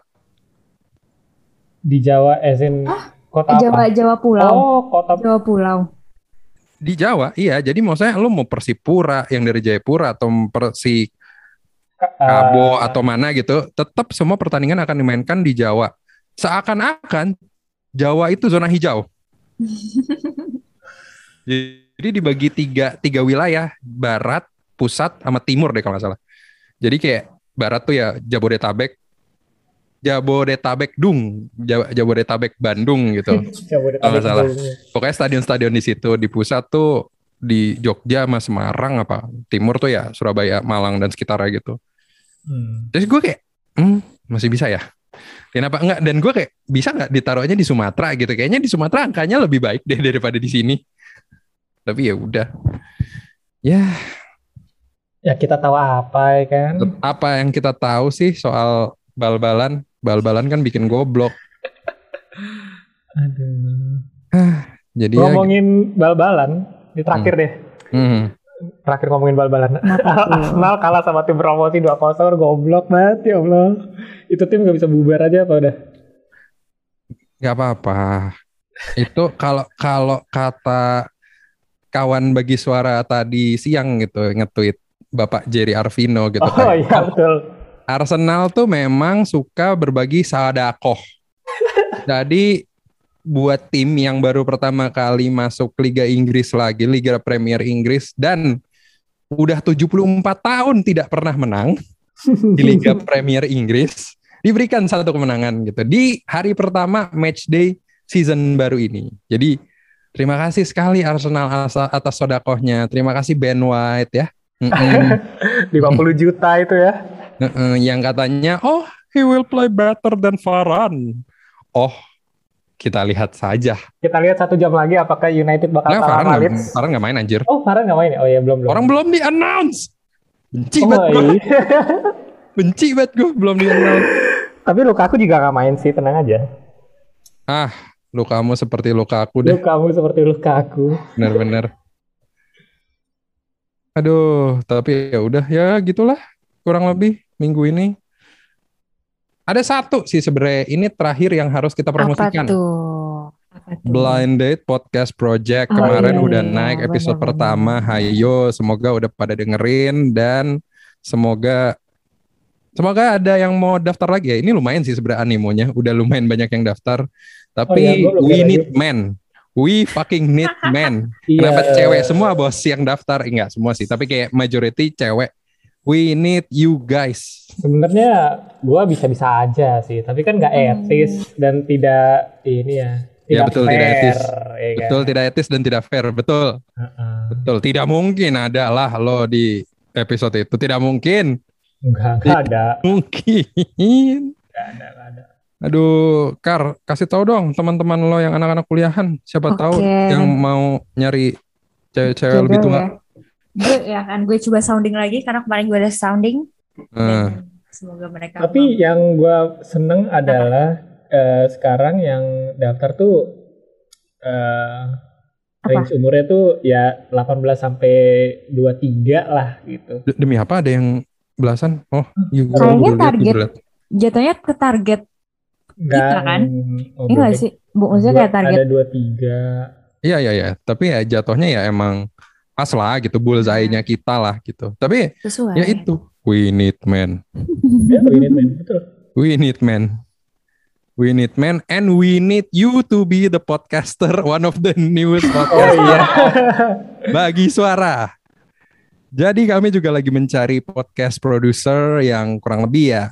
Di Jawa, as in kota Jawa apa? Jawa Pulau. Oh, kota Jawa Pulau. Di Jawa, iya. Jadi maksudnya lo mau Persipura yang dari Jayapura atau Persi Kabo eh, atau mana gitu, tetap semua pertandingan akan dimainkan di Jawa. Seakan-akan Jawa itu zona hijau. Jadi dibagi tiga, tiga wilayah, barat, pusat, sama timur deh kalau nggak salah. Jadi kayak barat tuh ya Jabodetabek, Jabodetabek Dung, Ja- Jabodetabek Bandung gitu. Jabodetabek Kalau nggak salah. Pokoknya stadion-stadion di situ, di pusat tuh di Jogja sama Semarang apa, timur tuh ya Surabaya, Malang dan sekitarnya gitu. Hmm. Terus gue kayak, hmm, masih bisa ya? Kenapa enggak? Dan gue kayak bisa nggak ditaruhnya di Sumatera gitu? Kayaknya di Sumatera angkanya lebih baik deh daripada di sini. Tapi ya udah. Ya, Ya kita tahu apa ya kan? apa yang kita tahu sih soal bal-balan? Bal-balan kan bikin goblok. Aduh. Jadi ya, Ngomongin bal-balan, di terakhir deh. hmm, Terakhir ngomongin bal-balan. Arsenal kalah sama tim promosi 2-0, goblok banget ya Allah. Itu tim gak bisa bubar aja apa udah? nggak apa-apa. Itu kalau kalau kata kawan bagi suara tadi siang gitu nge-tweet Bapak Jerry Arvino gitu Oh kan. iya betul. Arsenal tuh memang suka berbagi sadakoh. Jadi buat tim yang baru pertama kali masuk Liga Inggris lagi, Liga Premier Inggris dan udah 74 tahun tidak pernah menang di Liga Premier Inggris, diberikan satu kemenangan gitu di hari pertama match day season baru ini. Jadi terima kasih sekali Arsenal atas sodakohnya. Terima kasih Ben White ya. Mm-mm. 50 juta itu ya. Yang katanya, oh he will play better than Varane. Oh, kita lihat saja. Kita lihat satu jam lagi apakah United bakal Nggak, kalah Varane Leeds. Varane nggak main anjir. Oh, Varane nggak main ya? Oh iya belum belum. Orang belum di announce. Benci Oh, banget gua. iya. Benci banget gue belum di announce. Tapi Lukaku juga gak main sih, tenang aja. Ah, lu kamu seperti luka aku deh. Lukaku seperti Lukaku. Bener-bener. Aduh, tapi ya udah ya gitulah kurang lebih minggu ini. Ada satu sih sebenarnya ini terakhir yang harus kita Apa promosikan. tuh? Apa tuh? Blind Date Podcast Project Oh, kemarin iya, udah iya, naik episode benar-benar. pertama. Hayo, semoga udah pada dengerin dan semoga semoga ada yang mau daftar lagi ya. Ini lumayan sih sebenarnya animonya, udah lumayan banyak yang daftar. Tapi Oh iya, we lihat need lagi. men. We fucking need men. Iya. Kenapa cewek semua bos yang daftar? Enggak semua sih, tapi kayak majority cewek. We need you guys. Sebenarnya gua bisa-bisa aja sih, tapi kan nggak Hmm. etis dan tidak ini ya. Ya, betul, tidak fair, etis. ya kan? Betul, tidak etis dan tidak fair. Betul. Heeh. Betul, tidak mungkin ada lah lo di episode itu. Tidak mungkin. Enggak, enggak ada. Mungkin. Enggak ada, enggak ada. Aduh, Kar, kasih tahu dong teman-teman lo yang anak-anak kuliahan. Siapa Oke. tahu yang mau nyari cewek-cewek lebih tua. ya. Gue ya kan gue coba sounding lagi karena kemarin gue ada sounding. Dan semoga mereka Tapi yang gua seneng adalah eh, sekarang yang daftar tuh eh, range umurnya tuh ya 18 sampai 23 lah gitu. de- demi apa ada yang belasan? Oh, iya gue Kayaknya gue target jatuhnya ke target Kita kan? oh, ini gak sih? Bu, maksudnya kayak target Ada 23. Iya, iya, iya. Tapi ya jatuhnya ya emang pas lah gitu, bullseye-nya kita lah gitu. Tapi sesuai. ya itu, we need men. Ya, ini men, betul. We need men. We need men and we need you to be the podcaster, one of the newest Oh podcaster iya. bagi suara. Jadi kami juga lagi mencari podcast producer yang kurang lebih ya,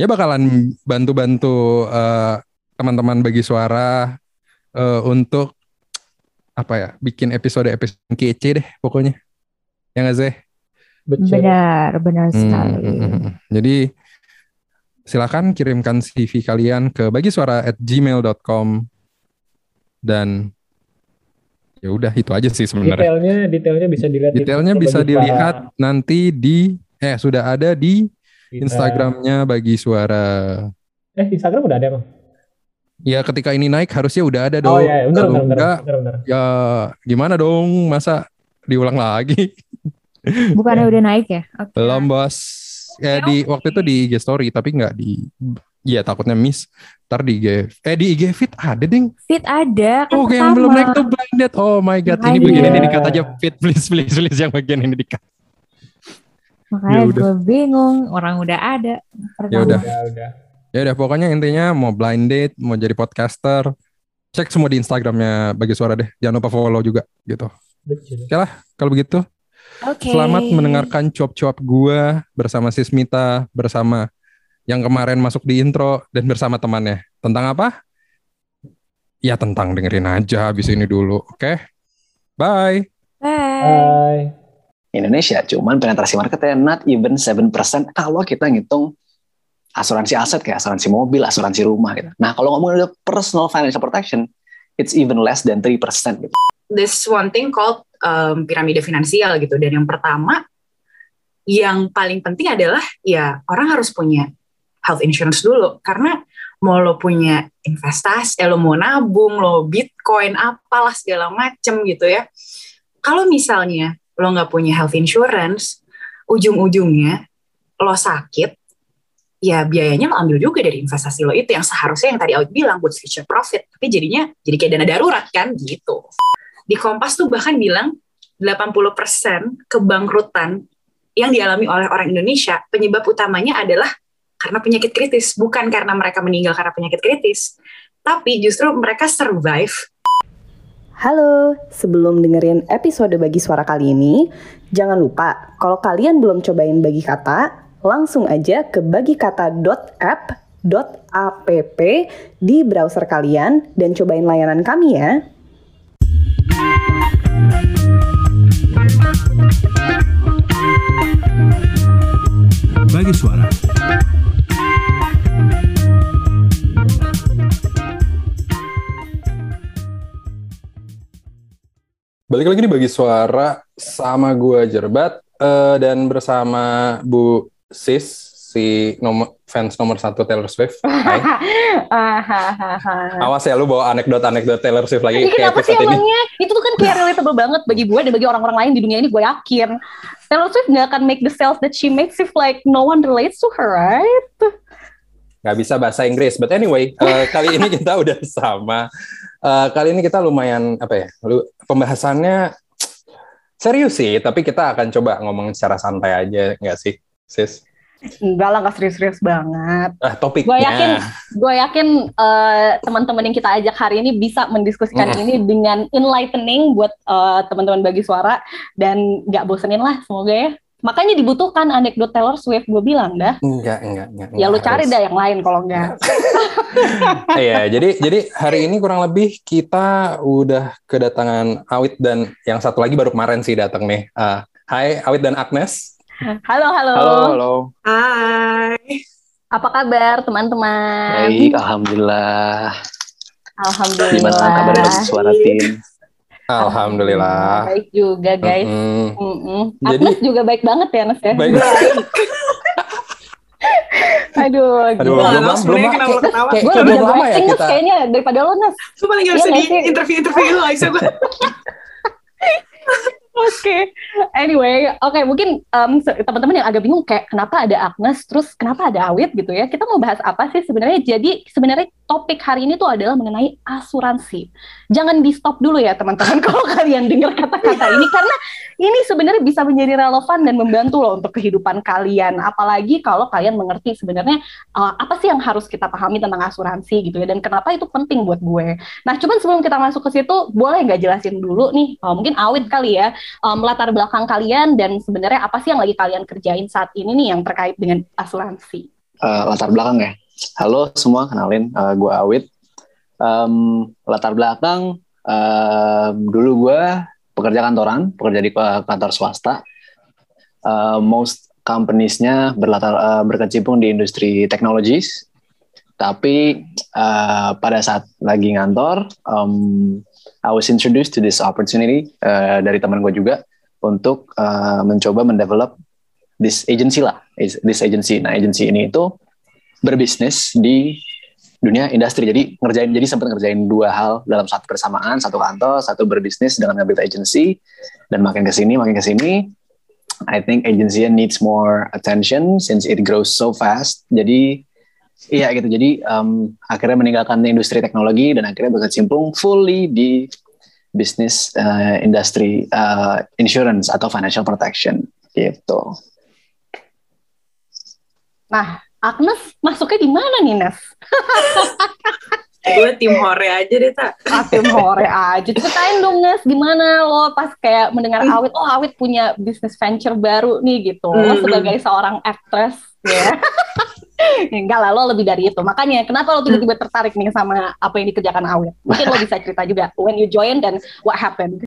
ya bakalan bantu-bantu eh, teman-teman bagi suara eh, untuk apa ya, bikin episode-episode yang kece deh pokoknya. Ya nggak sih? Benar, benar Hmm, sekali. hmm, hmm, hmm. Jadi silakan kirimkan CV kalian ke bagi suara at gmail.com dan ya udah itu aja sih sebenarnya. Detailnya, detailnya bisa dilihat. di Detailnya bisa Suara dilihat nanti di eh sudah ada di kita. Instagramnya bagi suara. Eh, Instagram udah ada emang? Ya ketika ini naik harusnya udah ada dong. Oh iya, iya. benar, benar, benar, enggak, benar, benar. ya gimana dong masa diulang lagi? Bukannya udah naik ya? Oke. Belum bos. Ya di waktu itu di IG story tapi nggak di ya takutnya miss. Ntar di IG eh di IG feed ada ding. Fit ada kan Oh pertama. yang belum naik tuh blinded. Oh my god ini bagian ini dikat aja feed please please please yang bagian ini dikat. Makanya Ya udah. gue bingung, orang udah ada. Ya udah. Ya udah. Ya udah pokoknya intinya mau blind date, mau jadi podcaster, cek semua di Instagramnya bagi suara deh. Jangan lupa follow juga gitu. Betul. Kalau begitu, Oke. selamat mendengarkan cuap-cuap gua bersama Sismita, bersama yang kemarin masuk di intro dan bersama temannya. Tentang apa? Ya tentang dengerin aja habis ini dulu. Oke. Bye. Bye. Bye. Indonesia cuman penetrasi marketnya not even 7% kalau kita ngitung asuransi aset kayak asuransi mobil, asuransi rumah gitu. Nah, kalau ngomongin personal financial protection, it's even less than 3% gitu. this one thing called um, piramida finansial gitu. Dan yang pertama, yang paling penting adalah ya orang harus punya health insurance dulu karena mau lo punya investasi, eh, lo mau nabung, lo bitcoin, apalah segala macem gitu ya. Kalau misalnya lo nggak punya health insurance, ujung-ujungnya lo sakit, ya biayanya lo ambil juga dari investasi lo itu yang seharusnya yang tadi Aud bilang buat future profit, tapi jadinya jadi kayak dana darurat kan? Gitu. Di Kompas tuh bahkan bilang 80% kebangkrutan yang dialami oleh orang Indonesia penyebab utamanya adalah karena penyakit kritis, bukan karena mereka meninggal karena penyakit kritis, tapi justru mereka survive. Halo, sebelum dengerin episode bagi suara kali ini, jangan lupa kalau kalian belum cobain bagi kata, langsung aja ke bagikata.app.app di browser kalian dan cobain layanan kami ya. Bagi suara. Balik lagi nih bagi suara sama gua Jerbat eh, dan bersama Bu Sis si nomor fans nomor satu Taylor Swift. Hahaha. Awas ya lu bawa anekdot-anekdot Taylor Swift lagi Iya kayak kenapa sih ini. emangnya? Itu tuh kan kayak relatable banget bagi gue dan bagi orang-orang lain di dunia ini gue yakin. Taylor Swift gak akan make the sales that she makes if like no one relates to her, right? nggak bisa bahasa Inggris. But anyway, eh, kali ini kita udah sama. Eh, kali ini kita lumayan apa ya? Lu pembahasannya serius sih, tapi kita akan coba ngomong secara santai aja, nggak sih, sis? Enggak lah, gak serius-serius banget. Ah, topiknya. Gue yakin, gue yakin eh, teman-teman yang kita ajak hari ini bisa mendiskusikan Mm. ini dengan enlightening buat eh, teman-teman bagi suara dan nggak bosenin lah, semoga ya. Makanya dibutuhkan anekdot Taylor Swift, gue bilang dah. Enggak, enggak, enggak. Ya lu enggak cari harus. dah yang lain kalau enggak. Iya, jadi jadi hari ini kurang lebih kita udah kedatangan Awit dan yang satu lagi baru kemarin sih datang nih. Ah, hai Awit dan Agnes. Halo, halo. Halo, halo. Hai. Apa kabar teman-teman? Baik, alhamdulillah. Alhamdulillah. Gimana kabar bagi suara tim? Alhamdulillah. Baik juga guys. Mm-mm. Mm-mm. Jadi- Agnes juga baik banget ya Nes ya. Baik. Aduh, Aduh, gila. belum belum lo ketawa? Gue lebih belum jago ya acting Nes kayaknya daripada lo Nes. Lu paling gak bisa di interview-interview lo, Aisyah Oke, anyway, oke mungkin em, se- teman-teman yang agak bingung kayak kenapa ada Agnes, terus kenapa ada Awit gitu ya? Kita mau bahas apa sih sebenarnya? Jadi sebenarnya topik hari ini tuh adalah mengenai asuransi. Jangan di stop dulu ya teman-teman kalau kalian dengar kata-kata ini karena ini sebenarnya bisa menjadi relevan dan membantu loh untuk kehidupan kalian. Apalagi kalau kalian mengerti sebenarnya eh, apa sih yang harus kita pahami tentang asuransi gitu ya dan kenapa itu penting buat gue. Nah, cuman sebelum kita masuk ke situ, boleh nggak jelasin dulu nih, eh, mungkin Awit kali ya, um, latar belakang kalian dan sebenarnya apa sih yang lagi kalian kerjain saat ini nih yang terkait dengan asuransi? Eh, latar belakang ya. Halo semua, kenalin, gue Awit. Em, latar belakang, em, dulu gue pekerja kantoran, pekerja di eh, kantor swasta. Eh, most companies-nya berlatar eh, berkecimpung di industri technologies. Tapi eh, pada saat lagi ngantor, em, I was introduced to this opportunity eh, dari teman gue juga untuk eh, mencoba mendevelop this agency lah, is- this agency. Nah, agency ini itu berbisnis di dunia industri. Jadi ngerjain, jadi sempat ngerjain dua hal dalam satu bersamaan, satu kantor, satu berbisnis dengan ngambil agency, dan makin ke sini, makin ke sini, I think agency needs more attention since it grows so fast. Jadi iya gitu. Jadi um, akhirnya meninggalkan industri teknologi dan akhirnya berkecimpung fully di bisnis uh, industri uh, insurance atau financial protection gitu. Nah, Agnes masuknya di mana nih, Nes? gue tim hore aja deh, tak. Ah, Tim hore aja. Ceritain dong, Nes, gimana lo pas kayak mendengar Awit, oh Awit punya bisnis venture baru nih gitu. Lo Hmm. sebagai seorang actress, ya. Enggak lah, lo lebih dari itu. Makanya, kenapa lo tiba-tiba tertarik nih sama apa yang dikerjakan Awit? Mungkin lo bisa cerita juga, when you join dan what happened.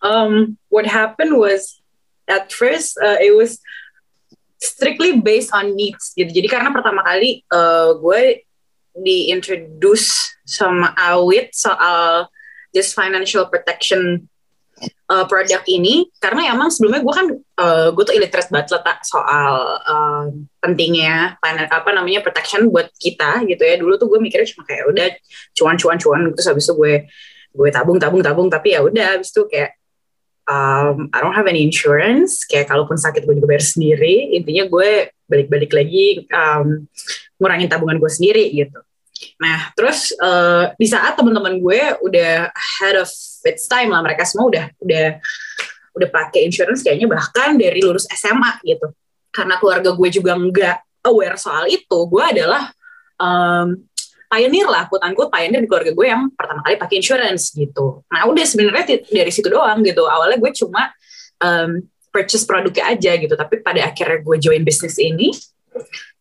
um, what happened was at first uh, it was strictly based on needs gitu. Jadi karena pertama kali uh, gue diintroduce sama Awit soal this financial protection uh, produk ini. Karena emang sebelumnya gue kan uh, gue tuh illiterate banget lah tak soal uh, pentingnya apa namanya protection buat kita gitu ya. Dulu tuh gue mikirnya cuma kayak udah cuan cuan cuan terus habis itu gue gue tabung tabung tabung. Tapi ya udah habis itu kayak um, I don't have any insurance. Kayak kalaupun sakit gue juga bayar sendiri intinya gue balik-balik lagi um, ngurangin tabungan gue sendiri gitu. Nah terus uh, di saat teman-teman gue udah ahead of its time lah mereka semua udah udah udah pakai insurance kayaknya bahkan dari lulus SMA gitu. Karena keluarga gue juga nggak aware soal itu gue adalah um, pioneer lah, quote unquote pioneer di keluarga gue yang pertama kali pakai insurance gitu. Nah udah sebenarnya dari situ doang gitu. Awalnya gue cuma um, purchase produknya aja gitu, tapi pada akhirnya gue join bisnis ini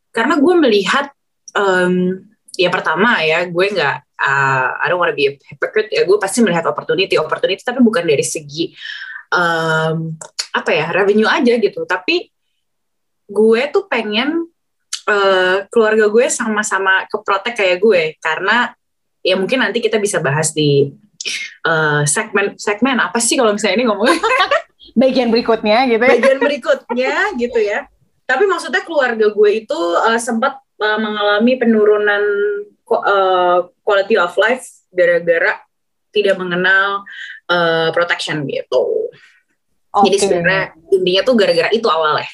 karena gue melihat um, ya pertama ya gue nggak uh, I don't wanna be a hypocrite ya gue pasti melihat opportunity opportunity tapi bukan dari segi um, apa ya revenue aja gitu tapi gue tuh pengen eh, keluarga gue sama-sama keprotek kayak gue karena ya mungkin nanti kita bisa bahas di eh, segmen segmen apa sih kalau misalnya ini ngomongin Bagian berikutnya gitu ya. bagian berikutnya gitu ya tapi maksudnya keluarga gue itu uh, sempat uh, mengalami penurunan uh, quality of life gara-gara tidak mengenal uh, protection gitu. Oke. Jadi sebenarnya intinya tuh gara-gara itu awalnya.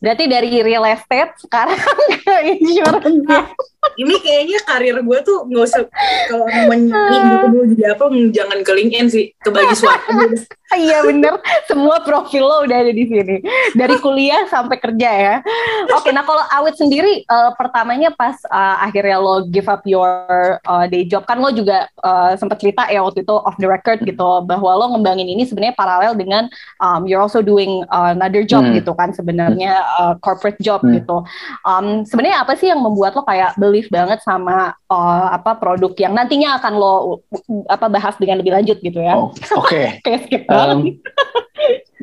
Berarti dari real estate sekarang ke insurance. Ini kayaknya karir gue tuh nggak usah kalau mau nyinggung dulu jadi apa jangan ke LinkedIn sih ke bagi suara. Iya bener, semua profil lo udah ada di sini. Dari kuliah sampai kerja ya. Oke, nah kalau Awit sendiri uh, pertamanya pas uh, akhirnya lo give up your uh, day job kan lo juga uh, sempat cerita ya waktu itu off the record gitu bahwa lo ngembangin ini sebenarnya paralel dengan um, you're also doing uh, another job Hmm. gitu kan sebenarnya uh, corporate job Hmm. gitu. Um, sebenarnya apa sih yang membuat lo kayak believe banget sama uh, apa produk yang nantinya akan lo uh, apa bahas dengan lebih lanjut gitu ya? Oh, Oke. Kayak skip Um,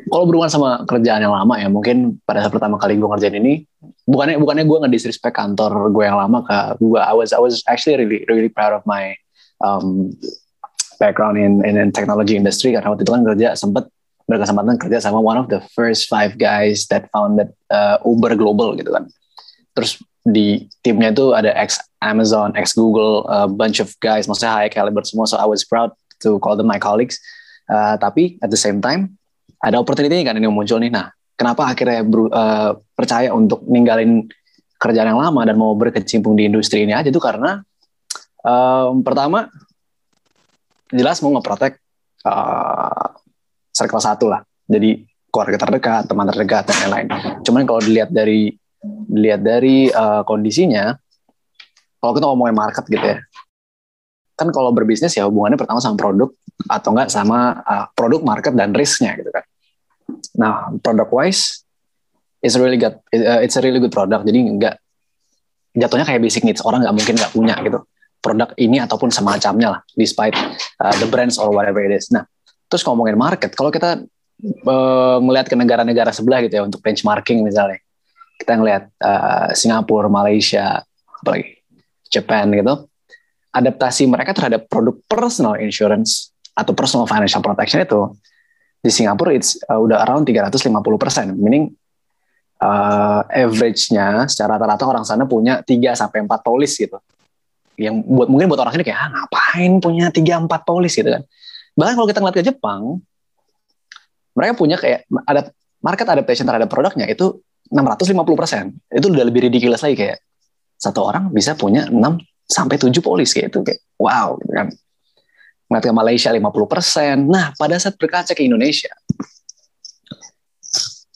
kalau berhubungan sama kerjaan yang lama ya mungkin pada saat pertama kali gue ngerjain ini bukannya bukannya gue ngedisrespect kantor gue yang lama ke gue I was I was actually really really proud of my um, background in, in in technology industry karena waktu itu kan kerja sempet berkesempatan kerja sama one of the first five guys that founded uh, Uber Global gitu kan. Terus di timnya itu ada ex Amazon ex Google a bunch of guys maksudnya high caliber semua. So I was proud to call them my colleagues. Uh, tapi at the same time ada opportunity kan ini muncul nih. Nah, kenapa akhirnya beru- uh, percaya untuk ninggalin kerjaan yang lama dan mau berkecimpung di industri ini aja? Itu karena um, pertama jelas mau ngeprotek uh, circle satu lah. Jadi keluarga terdekat, teman terdekat dan lain-lain. Cuman kalau dilihat dari dilihat dari uh, kondisinya, kalau kita ngomongin market gitu ya, kan kalau berbisnis ya hubungannya pertama sama produk atau enggak sama uh, produk market dan risknya gitu kan. Nah, product wise it's really good uh, it's a really good product. Jadi enggak jatuhnya kayak basic needs orang nggak mungkin nggak punya gitu produk ini ataupun semacamnya lah despite uh, the brands or whatever it is. Nah, terus ngomongin market, kalau kita uh, melihat ke negara-negara sebelah gitu ya untuk benchmarking misalnya, kita ngelihat uh, Singapura, Malaysia, apalagi Japan gitu, adaptasi mereka terhadap produk personal insurance atau personal financial protection itu di Singapura it's uh, udah around 350 persen, meaning uh, average-nya secara rata-rata orang sana punya 3 sampai 4 polis gitu. Yang buat mungkin buat orang sini kayak ah, ngapain punya 3 4 polis gitu kan. Bahkan kalau kita ngeliat ke Jepang, mereka punya kayak ada market adaptation terhadap produknya itu 650 persen. Itu udah lebih ridiculous lagi kayak satu orang bisa punya 6 sampai 7 polis kayak itu kayak wow gitu kan. Ngeliat ke Malaysia 50 persen. Nah pada saat berkaca ke Indonesia,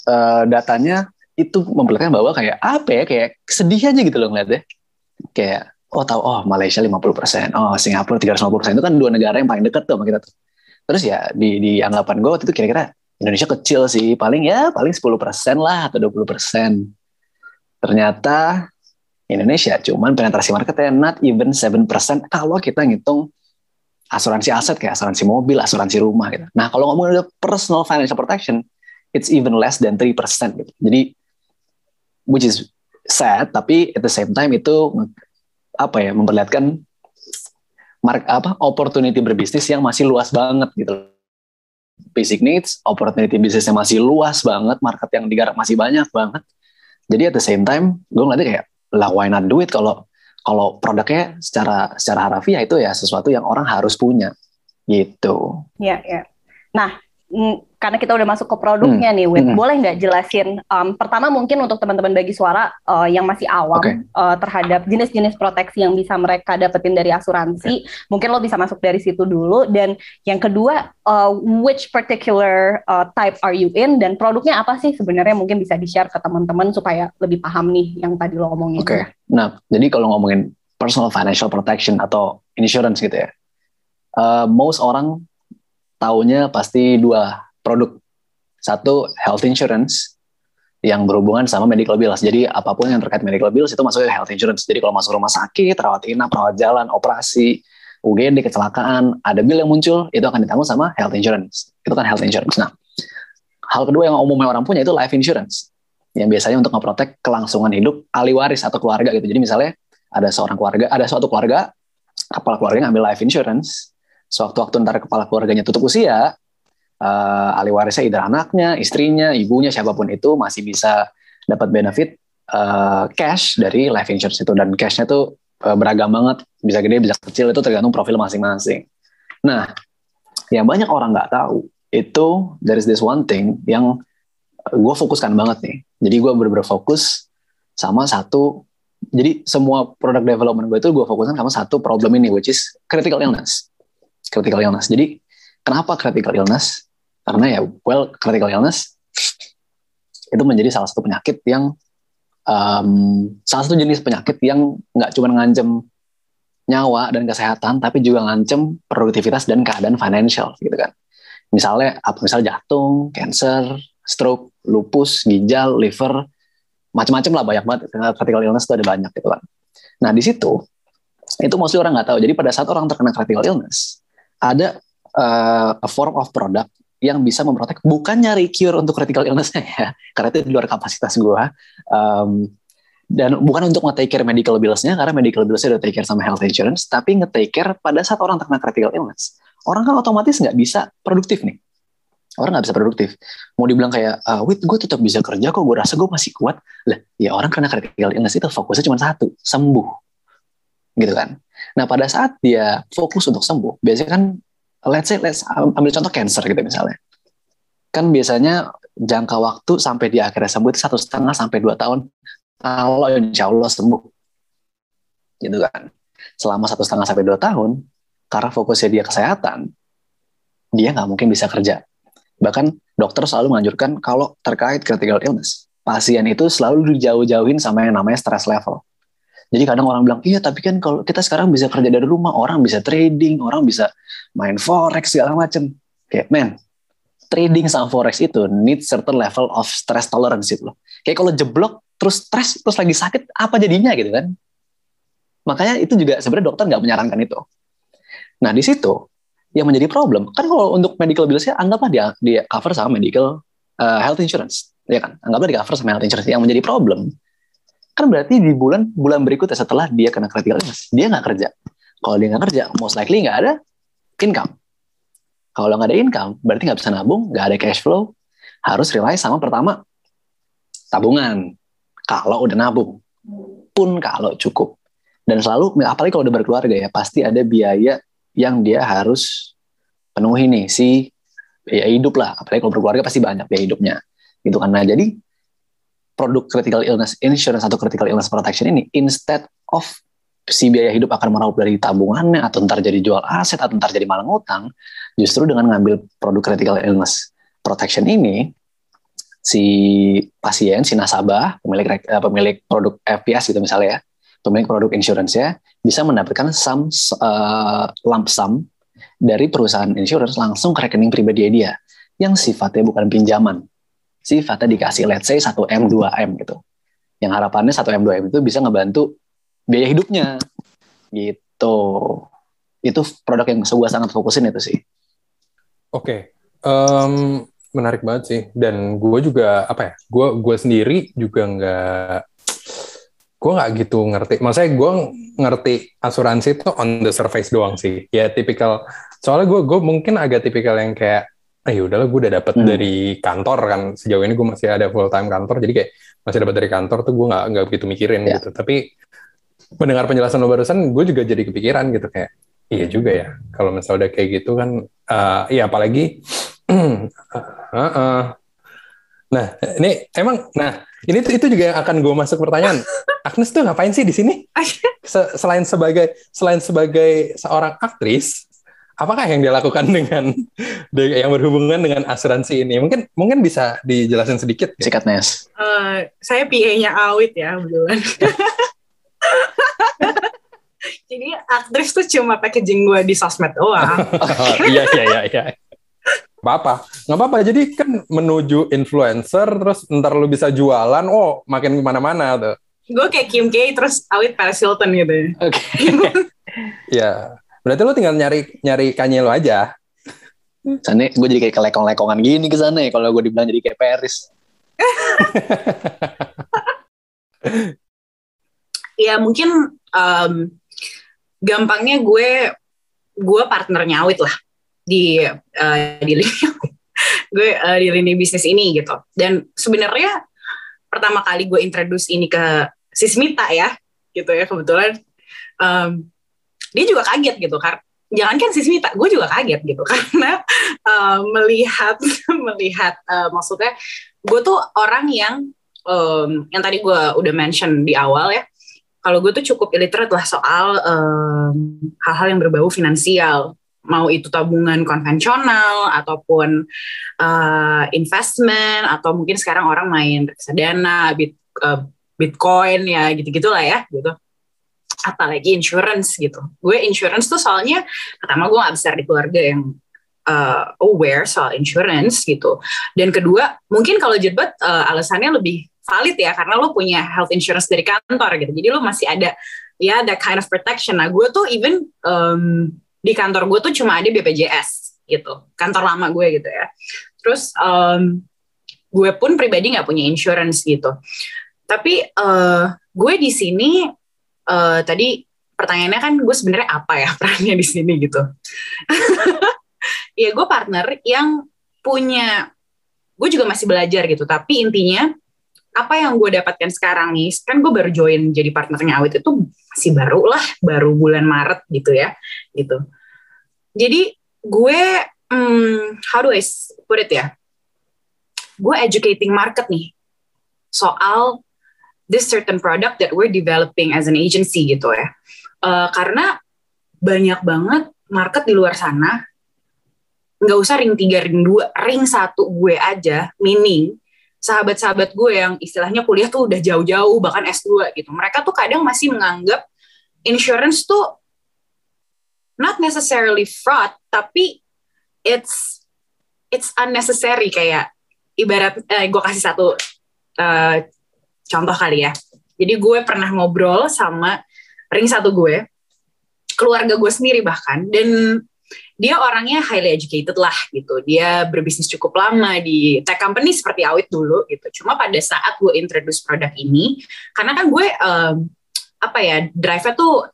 eh, datanya itu memperlihatkan bahwa kayak apa ya kayak sedih aja gitu loh ngeliatnya kayak oh tahu oh Malaysia 50% oh Singapura 350% itu kan dua negara yang paling dekat tuh sama kita tuh terus ya di di anggapan gue waktu itu kira-kira Indonesia kecil sih. Paling ya paling 10% lah atau 20% ternyata Indonesia cuman penetrasi marketnya not even 7% kalau kita ngitung asuransi aset kayak asuransi mobil asuransi rumah gitu. Nah kalau ngomongin personal financial protection it's even less than 3% gitu. Jadi which is sad tapi at the same time itu apa ya memperlihatkan mark apa opportunity berbisnis yang masih luas banget gitu. Basic needs opportunity bisnisnya masih luas banget market yang digarap masih banyak banget. Jadi at the same time gue ngeliatnya kayak lah why not do it? Kalau kalau produknya secara secara harafiah itu ya sesuatu yang orang harus punya. Gitu. Ya, ya. Nah, karena kita udah masuk ke produknya nih, Wit, Hmm. boleh nggak jelasin? um, pertama mungkin untuk teman-teman bagi suara uh, yang masih awam Oke. uh, terhadap jenis-jenis proteksi yang bisa mereka dapetin dari asuransi, mungkin lo bisa masuk dari situ dulu. Dan yang kedua, uh, which particular uh, type are you in? Dan produknya apa sih sebenarnya mungkin bisa di-share ke teman-teman supaya lebih paham nih yang tadi lo omongin. Oke. Nah, jadi kalau ngomongin personal financial protection atau insurance gitu ya, uh, most orang taunya pasti dua produk. Satu health insurance yang berhubungan sama medical bills. Jadi apa pun yang terkait medical bills itu masuk ke health insurance. Jadi kalau masuk rumah sakit, rawat inap, rawat jalan, operasi, UGD, kecelakaan, ada bill yang muncul, itu akan ditanggung sama health insurance. Itu kan health insurance. Nah, hal kedua yang umumnya orang punya itu life insurance. Yang biasanya untuk ngeprotek kelangsungan hidup ahli waris atau keluarga gitu. Jadi misalnya ada seorang keluarga, ada suatu keluarga, kepala keluarga ngambil life insurance, sewaktu-waktu ntar kepala keluarganya tutup usia, eh, ahli warisnya either anaknya, istrinya, ibunya, siapa pun itu masih bisa dapat benefit eh, cash dari life insurance itu. Dan cashnya tuh eh, beragam banget. Bisa gede bisa kecil itu tergantung profil masing-masing. Nah yang banyak orang nggak tahu itu there is this one thing yang gue fokuskan banget nih. Jadi gue bener-bener fokus sama satu jadi semua product development gue itu gue fokuskan sama satu problem ini which is critical illness. Critical illness. Jadi kenapa critical illness karena ya well critical illness itu menjadi salah satu penyakit yang um, salah satu jenis penyakit yang nggak cuma ngancem nyawa dan kesehatan tapi juga ngancem produktivitas dan keadaan financial gitu kan. Misalnya apa misal jantung cancer stroke lupus ginjal liver macam-macam lah banyak banget. Critical illness itu ada banyak gitu kan. Nah di situ itu mostly orang nggak tahu. Jadi pada saat orang terkena critical illness ada uh, a form of product yang bisa memprotek bukan nyari cure untuk critical illness-nya ya karena itu di luar kapasitas gua. Um, dan bukan untuk nge-take care medical bills-nya karena medical bills-nya udah take care sama health insurance tapi nge-take care pada saat orang terkena critical illness. Orang kan otomatis nggak bisa produktif nih. Orang nggak bisa produktif. Mau dibilang kayak ah, wait gue tetap bisa kerja kok gue rasa gue masih kuat. Lah ya orang kena critical illness itu fokusnya cuma satu sembuh. Gitu kan. Nah pada saat dia fokus untuk sembuh biasanya kan let's say let's ambil contoh cancer gitu misalnya. Kan biasanya jangka waktu sampai dia akhirnya sembuh itu satu setengah sampai dua tahun kalau insya Allah sembuh. Gitu kan. Selama satu setengah sampai dua tahun karena fokusnya dia kesehatan dia nggak mungkin bisa kerja. Bahkan dokter selalu menganjurkan kalau terkait critical illness pasien itu selalu dijauh-jauhin sama yang namanya stress level jadi kadang orang bilang iya tapi kan kalau kita sekarang bisa kerja dari rumah orang bisa trading orang bisa main forex segala macem. Kayak men trading sama forex itu need certain level of stress tolerance itu loh. Kayak kalau jeblok terus stres terus lagi sakit apa jadinya gitu kan? Makanya itu juga sebenarnya dokter nggak menyarankan itu. Nah di situ yang menjadi problem kan kalau untuk medical bills-nya anggaplah dia dia cover sama medical uh, health insurance ya kan? Anggaplah di cover sama health insurance. Yang menjadi problem kan berarti di bulan bulan berikutnya setelah dia kena critical illness dia nggak kerja. Kalau dia nggak kerja most likely nggak ada income. Kalau nggak ada income berarti nggak bisa nabung nggak ada cash flow harus rely sama pertama tabungan. Kalau udah nabung pun kalau cukup. Dan selalu apalagi kalau udah berkeluarga ya pasti ada biaya yang dia harus penuhi nih si biaya hidup lah. Apalagi kalau berkeluarga pasti banyak biaya hidupnya. Gitu nah jadi produk critical illness insurance atau critical illness protection ini instead of si biaya hidup akan meraup dari tabungannya atau ntar jadi jual aset atau ntar jadi malang utang justru dengan ngambil produk critical illness protection ini si pasien si nasabah pemilik uh, pemilik produk FPS gitu misalnya ya pemilik produk insurance ya bisa mendapatkan sum uh, lump sum dari perusahaan insurance langsung ke rekening pribadi dia yang sifatnya bukan pinjaman sifatnya dikasih let's say 1M 2M gitu. Yang harapannya 1M 2M itu bisa ngebantu biaya hidupnya. Gitu. Itu produk yang gue sangat fokusin itu sih. Oke. Okay. um, menarik banget sih. Dan gue juga apa ya gue gue sendiri juga nggak gue nggak gitu ngerti. Maksudnya gue ngerti asuransi itu on the surface doang sih. Ya tipikal soalnya gue gue mungkin agak tipikal yang kayak eh udahlah gue udah dapet hmm. dari kantor kan sejauh ini gue masih ada full time kantor jadi kayak masih dapat dari kantor tuh gue nggak nggak begitu mikirin yeah. gitu tapi mendengar penjelasan lo barusan gue juga jadi kepikiran gitu kayak iya juga ya kalau misalnya udah kayak gitu kan uh, iya apalagi uh, uh. Nah, ini emang, nah ini itu juga yang akan gue masuk pertanyaan. Agnes tuh ngapain sih di sini? selain sebagai selain sebagai seorang aktris, apakah yang dia lakukan dengan, dengan yang berhubungan dengan asuransi ini? Mungkin mungkin bisa dijelasin sedikit. Ya? Sikat Nes. Uh, saya PA-nya Awit ya, kebetulan. Jadi aktris tuh cuma packaging gue di sosmed doang. oh, iya iya iya iya apa-apa nggak apa-apa jadi kan menuju influencer terus ntar lu bisa jualan oh makin ke mana-mana tuh gue kayak Kim K terus awit Paris Hilton gitu oke okay. ya berarti lu tinggal nyari nyari kanye lo aja. Sana gue jadi kayak kelekong-lekongan gini ke sana ya kalau gue dibilang jadi kayak Paris. Ya mungkin um, gampangnya gue gue partnernya awit lah di uh, di lini gue uh, di lini bisnis ini gitu. Dan sebenarnya pertama kali gue introduce ini ke Sismita ya, gitu ya kebetulan um, dia juga kaget gitu karena jangankan Sismita, gue juga kaget gitu. Karena uh, melihat melihat uh, maksudnya gue tuh orang yang um, yang tadi gue udah mention di awal ya kalau gue tuh cukup illiterate lah soal um, hal-hal yang berbau finansial. Mau itu tabungan konvensional ataupun uh, investment atau mungkin sekarang orang main reksadana, bit, uh, bitcoin ya gitu-gitulah ya gitu apalagi insurance gitu. Gue insurance tuh soalnya pertama gue gak besar di keluarga yang uh, aware soal insurance gitu. Dan kedua mungkin kalau jebat uh, alasannya lebih valid ya karena lo punya health insurance dari kantor gitu. Jadi lo masih ada ya that kind of protection. Nah gue tuh even um, di kantor gue tuh cuma ada BPJS gitu. Kantor lama gue gitu ya. Terus um, gue pun pribadi nggak punya insurance gitu. Tapi uh, gue di sini uh, tadi pertanyaannya kan gue sebenarnya apa ya perannya di sini gitu. ya gue partner yang punya, gue juga masih belajar gitu. Tapi intinya apa yang gue dapatkan sekarang nih, kan gue baru join jadi partnernya Awit itu masih baru lah, baru bulan Maret gitu ya, gitu. Jadi gue, hmm, how do I put it ya? Gue educating market nih soal this certain product that we're developing as an agency gitu ya. Uh, karena banyak banget market di luar sana, nggak usah ring tiga, ring dua, ring satu gue aja, meaning sahabat-sahabat gue yang istilahnya kuliah tuh udah jauh-jauh, bahkan S2 gitu. Mereka tuh kadang masih menganggap insurance tuh not necessarily fraud, tapi it's it's unnecessary kayak ibarat eh, gue kasih satu uh, contoh kali ya. Jadi gue pernah ngobrol sama ring satu gue, keluarga gue sendiri bahkan, dan dia orangnya highly educated lah gitu. Dia berbisnis cukup lama di tech company seperti Awit dulu gitu. Cuma pada saat gue introduce produk ini, karena kan gue um, apa ya drive-nya tuh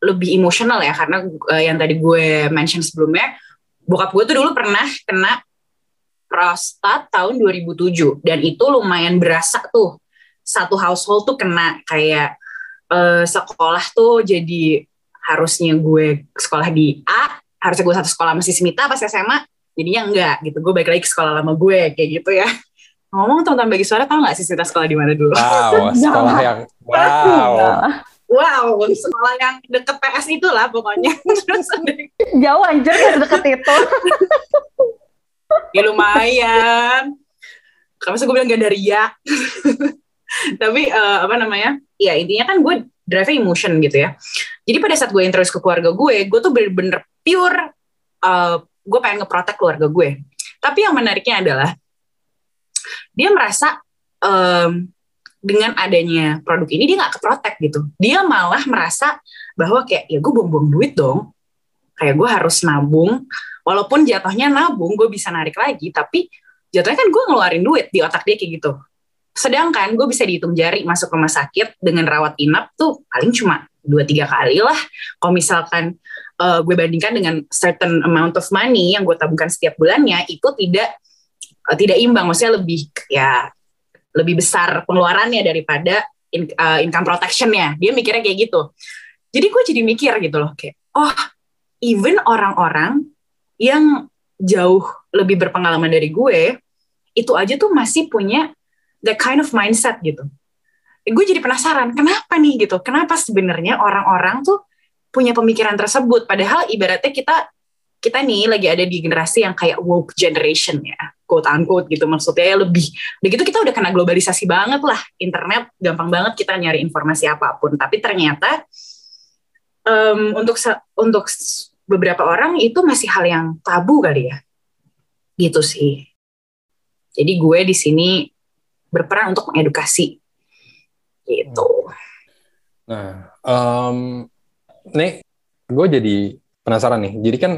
lebih emosional ya karena uh, yang tadi gue mention sebelumnya, bokap gue tuh dulu pernah kena prostat tahun 2007 dan itu lumayan berasa tuh satu household tuh kena kayak uh, sekolah tuh jadi harusnya gue sekolah di A, harusnya gue satu sekolah masih Smita pas SMA, jadinya enggak gitu. Gue balik lagi ke sekolah lama gue kayak gitu ya. Ngomong teman-teman bagi suara tau gak sih Smita sekolah di mana dulu? Wow, sekolah yang wow. Wow, sekolah yang deket PS itu lah pokoknya. Terus Jauh anjir gak deket itu. ya lumayan. Kamu gue bilang gak dari ya. Tapi uh, apa namanya? Ya intinya kan gue drive emotion gitu ya. Jadi pada saat gue introduce ke keluarga gue gue tuh bener-bener pure uh, gue pengen ngeprotek keluarga gue. Tapi yang menariknya adalah dia merasa um, dengan adanya produk ini dia nggak keprotek gitu. Dia malah merasa bahwa kayak ya gue buang-buang duit dong. Kayak gue harus nabung. Walaupun jatuhnya nabung gue bisa narik lagi tapi jatuhnya kan gue ngeluarin duit di otak dia kayak gitu Sedangkan gue bisa dihitung jari masuk rumah sakit dengan rawat inap tuh paling cuma dua tiga kali lah. Kalau misalkan uh, gue bandingkan dengan certain amount of money yang gue tabungkan setiap bulannya itu tidak uh, tidak imbang, maksudnya lebih ya lebih besar pengeluarannya daripada in, uh, income protectionnya. Dia mikirnya kayak gitu. Jadi gue jadi mikir gitu loh kayak oh even orang-orang yang jauh lebih berpengalaman dari gue itu aja tuh masih punya that kind of mindset gitu. Gue jadi penasaran, kenapa nih gitu? Kenapa sebenarnya orang-orang tuh punya pemikiran tersebut? Padahal ibaratnya kita kita nih lagi ada di generasi yang kayak woke generation ya, quote unquote gitu maksudnya ya lebih. Begitu kita udah kena globalisasi banget lah, internet gampang banget kita nyari informasi apa pun. Tapi ternyata um, untuk untuk beberapa orang itu masih hal yang tabu kali ya, gitu sih. Jadi gue di sini berperan untuk mengedukasi gitu. Nah, um, nih gue jadi penasaran nih. Jadi kan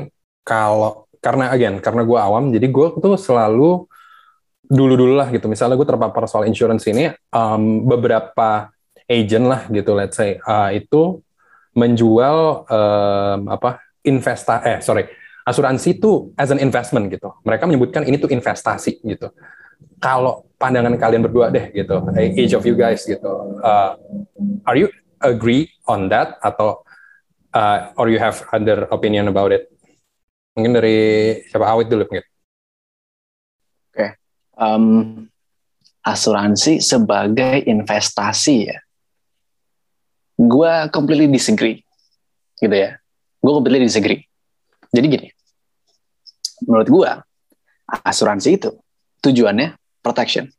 kalau karena again karena gue awam, jadi gue tuh selalu dulu dulu lah gitu. Misalnya gue terpapar soal insurance ini, um, beberapa agent lah gitu, let's say uh, itu menjual um, apa investa eh sorry asuransi itu as an investment gitu. Mereka menyebutkan ini tuh investasi gitu. Kalau pandangan kalian berdua deh gitu, each of you guys gitu, uh, are you agree on that atau uh, or you have other opinion about it? Mungkin dari siapa awit dulu mungkin. um, asuransi sebagai investasi ya. Gue completely disagree, gitu ya. Gue completely disagree. Jadi gini, menurut gue asuransi itu tujuannya protection.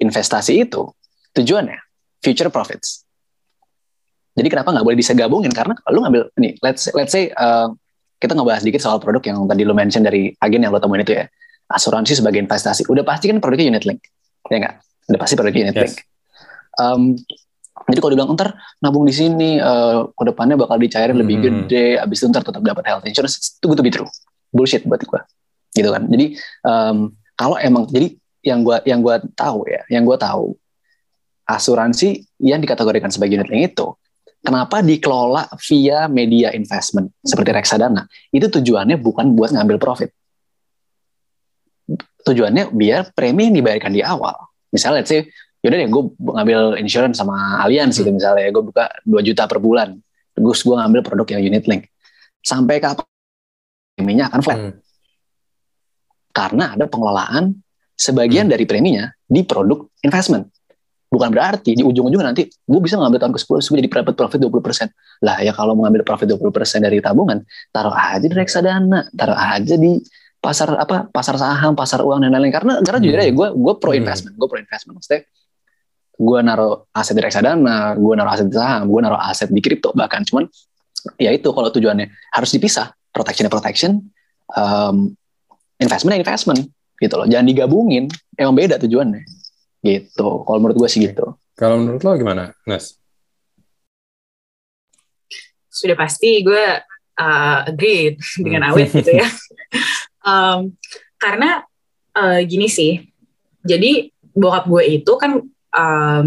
Investasi itu tujuannya future profits. Jadi kenapa nggak boleh bisa gabungin? Karena kalau lu ngambil nih, let's let's say uh, kita ngebahas dikit soal produk yang tadi lu mention dari agen yang lo temuin itu ya asuransi sebagai investasi. Udah pasti kan produknya unit link, ya nggak? Udah pasti produknya unit Yes. link. Um, jadi kalau dibilang ntar nabung di sini, uh, ke depannya bakal dicairin lebih Hmm. gede, abis itu ntar tetap dapat health insurance, itu to be true. Bullshit buat gue, gitu kan. Jadi um, kalau emang, jadi yang gua yang gua tahu ya, yang gua tahu asuransi yang dikategorikan sebagai unit link itu kenapa dikelola via media investment seperti reksadana? Itu tujuannya bukan buat ngambil profit. Tujuannya biar premi yang dibayarkan di awal. Misalnya let's say yaudah deh gue ngambil insurance sama Allianz gitu misalnya gue buka 2 juta per bulan terus gue ngambil produk yang unit link. Sampai kapan preminya akan flat? Hmm. karena ada pengelolaan sebagian dari preminya di produk investment. Bukan berarti di ujung-ujungnya nanti gue bisa ngambil tahun ke-10 gue jadi dapat profit 20% lah ya kalau mau ngambil profit 20% dari tabungan taruh aja di reksadana taruh aja di pasar apa pasar saham pasar uang dan lain-lain. Karena karena jujur Hmm. aja gue gue pro Hmm. investment gue pro investment. Maksudnya gue naruh aset di reksadana gue naruh aset di saham gue naruh aset di kripto bahkan. Cuman ya itu kalau tujuannya harus dipisah. Protection protection um, investment investment gitu loh. Jangan digabungin. Emang beda tujuannya. Gitu. Kalau menurut gue sih gitu. Kalau menurut lo gimana, Nas? sudah pasti gue uh, agree dengan awet gitu ya. Um, karena uh, gini sih, jadi bokap gue itu kan um,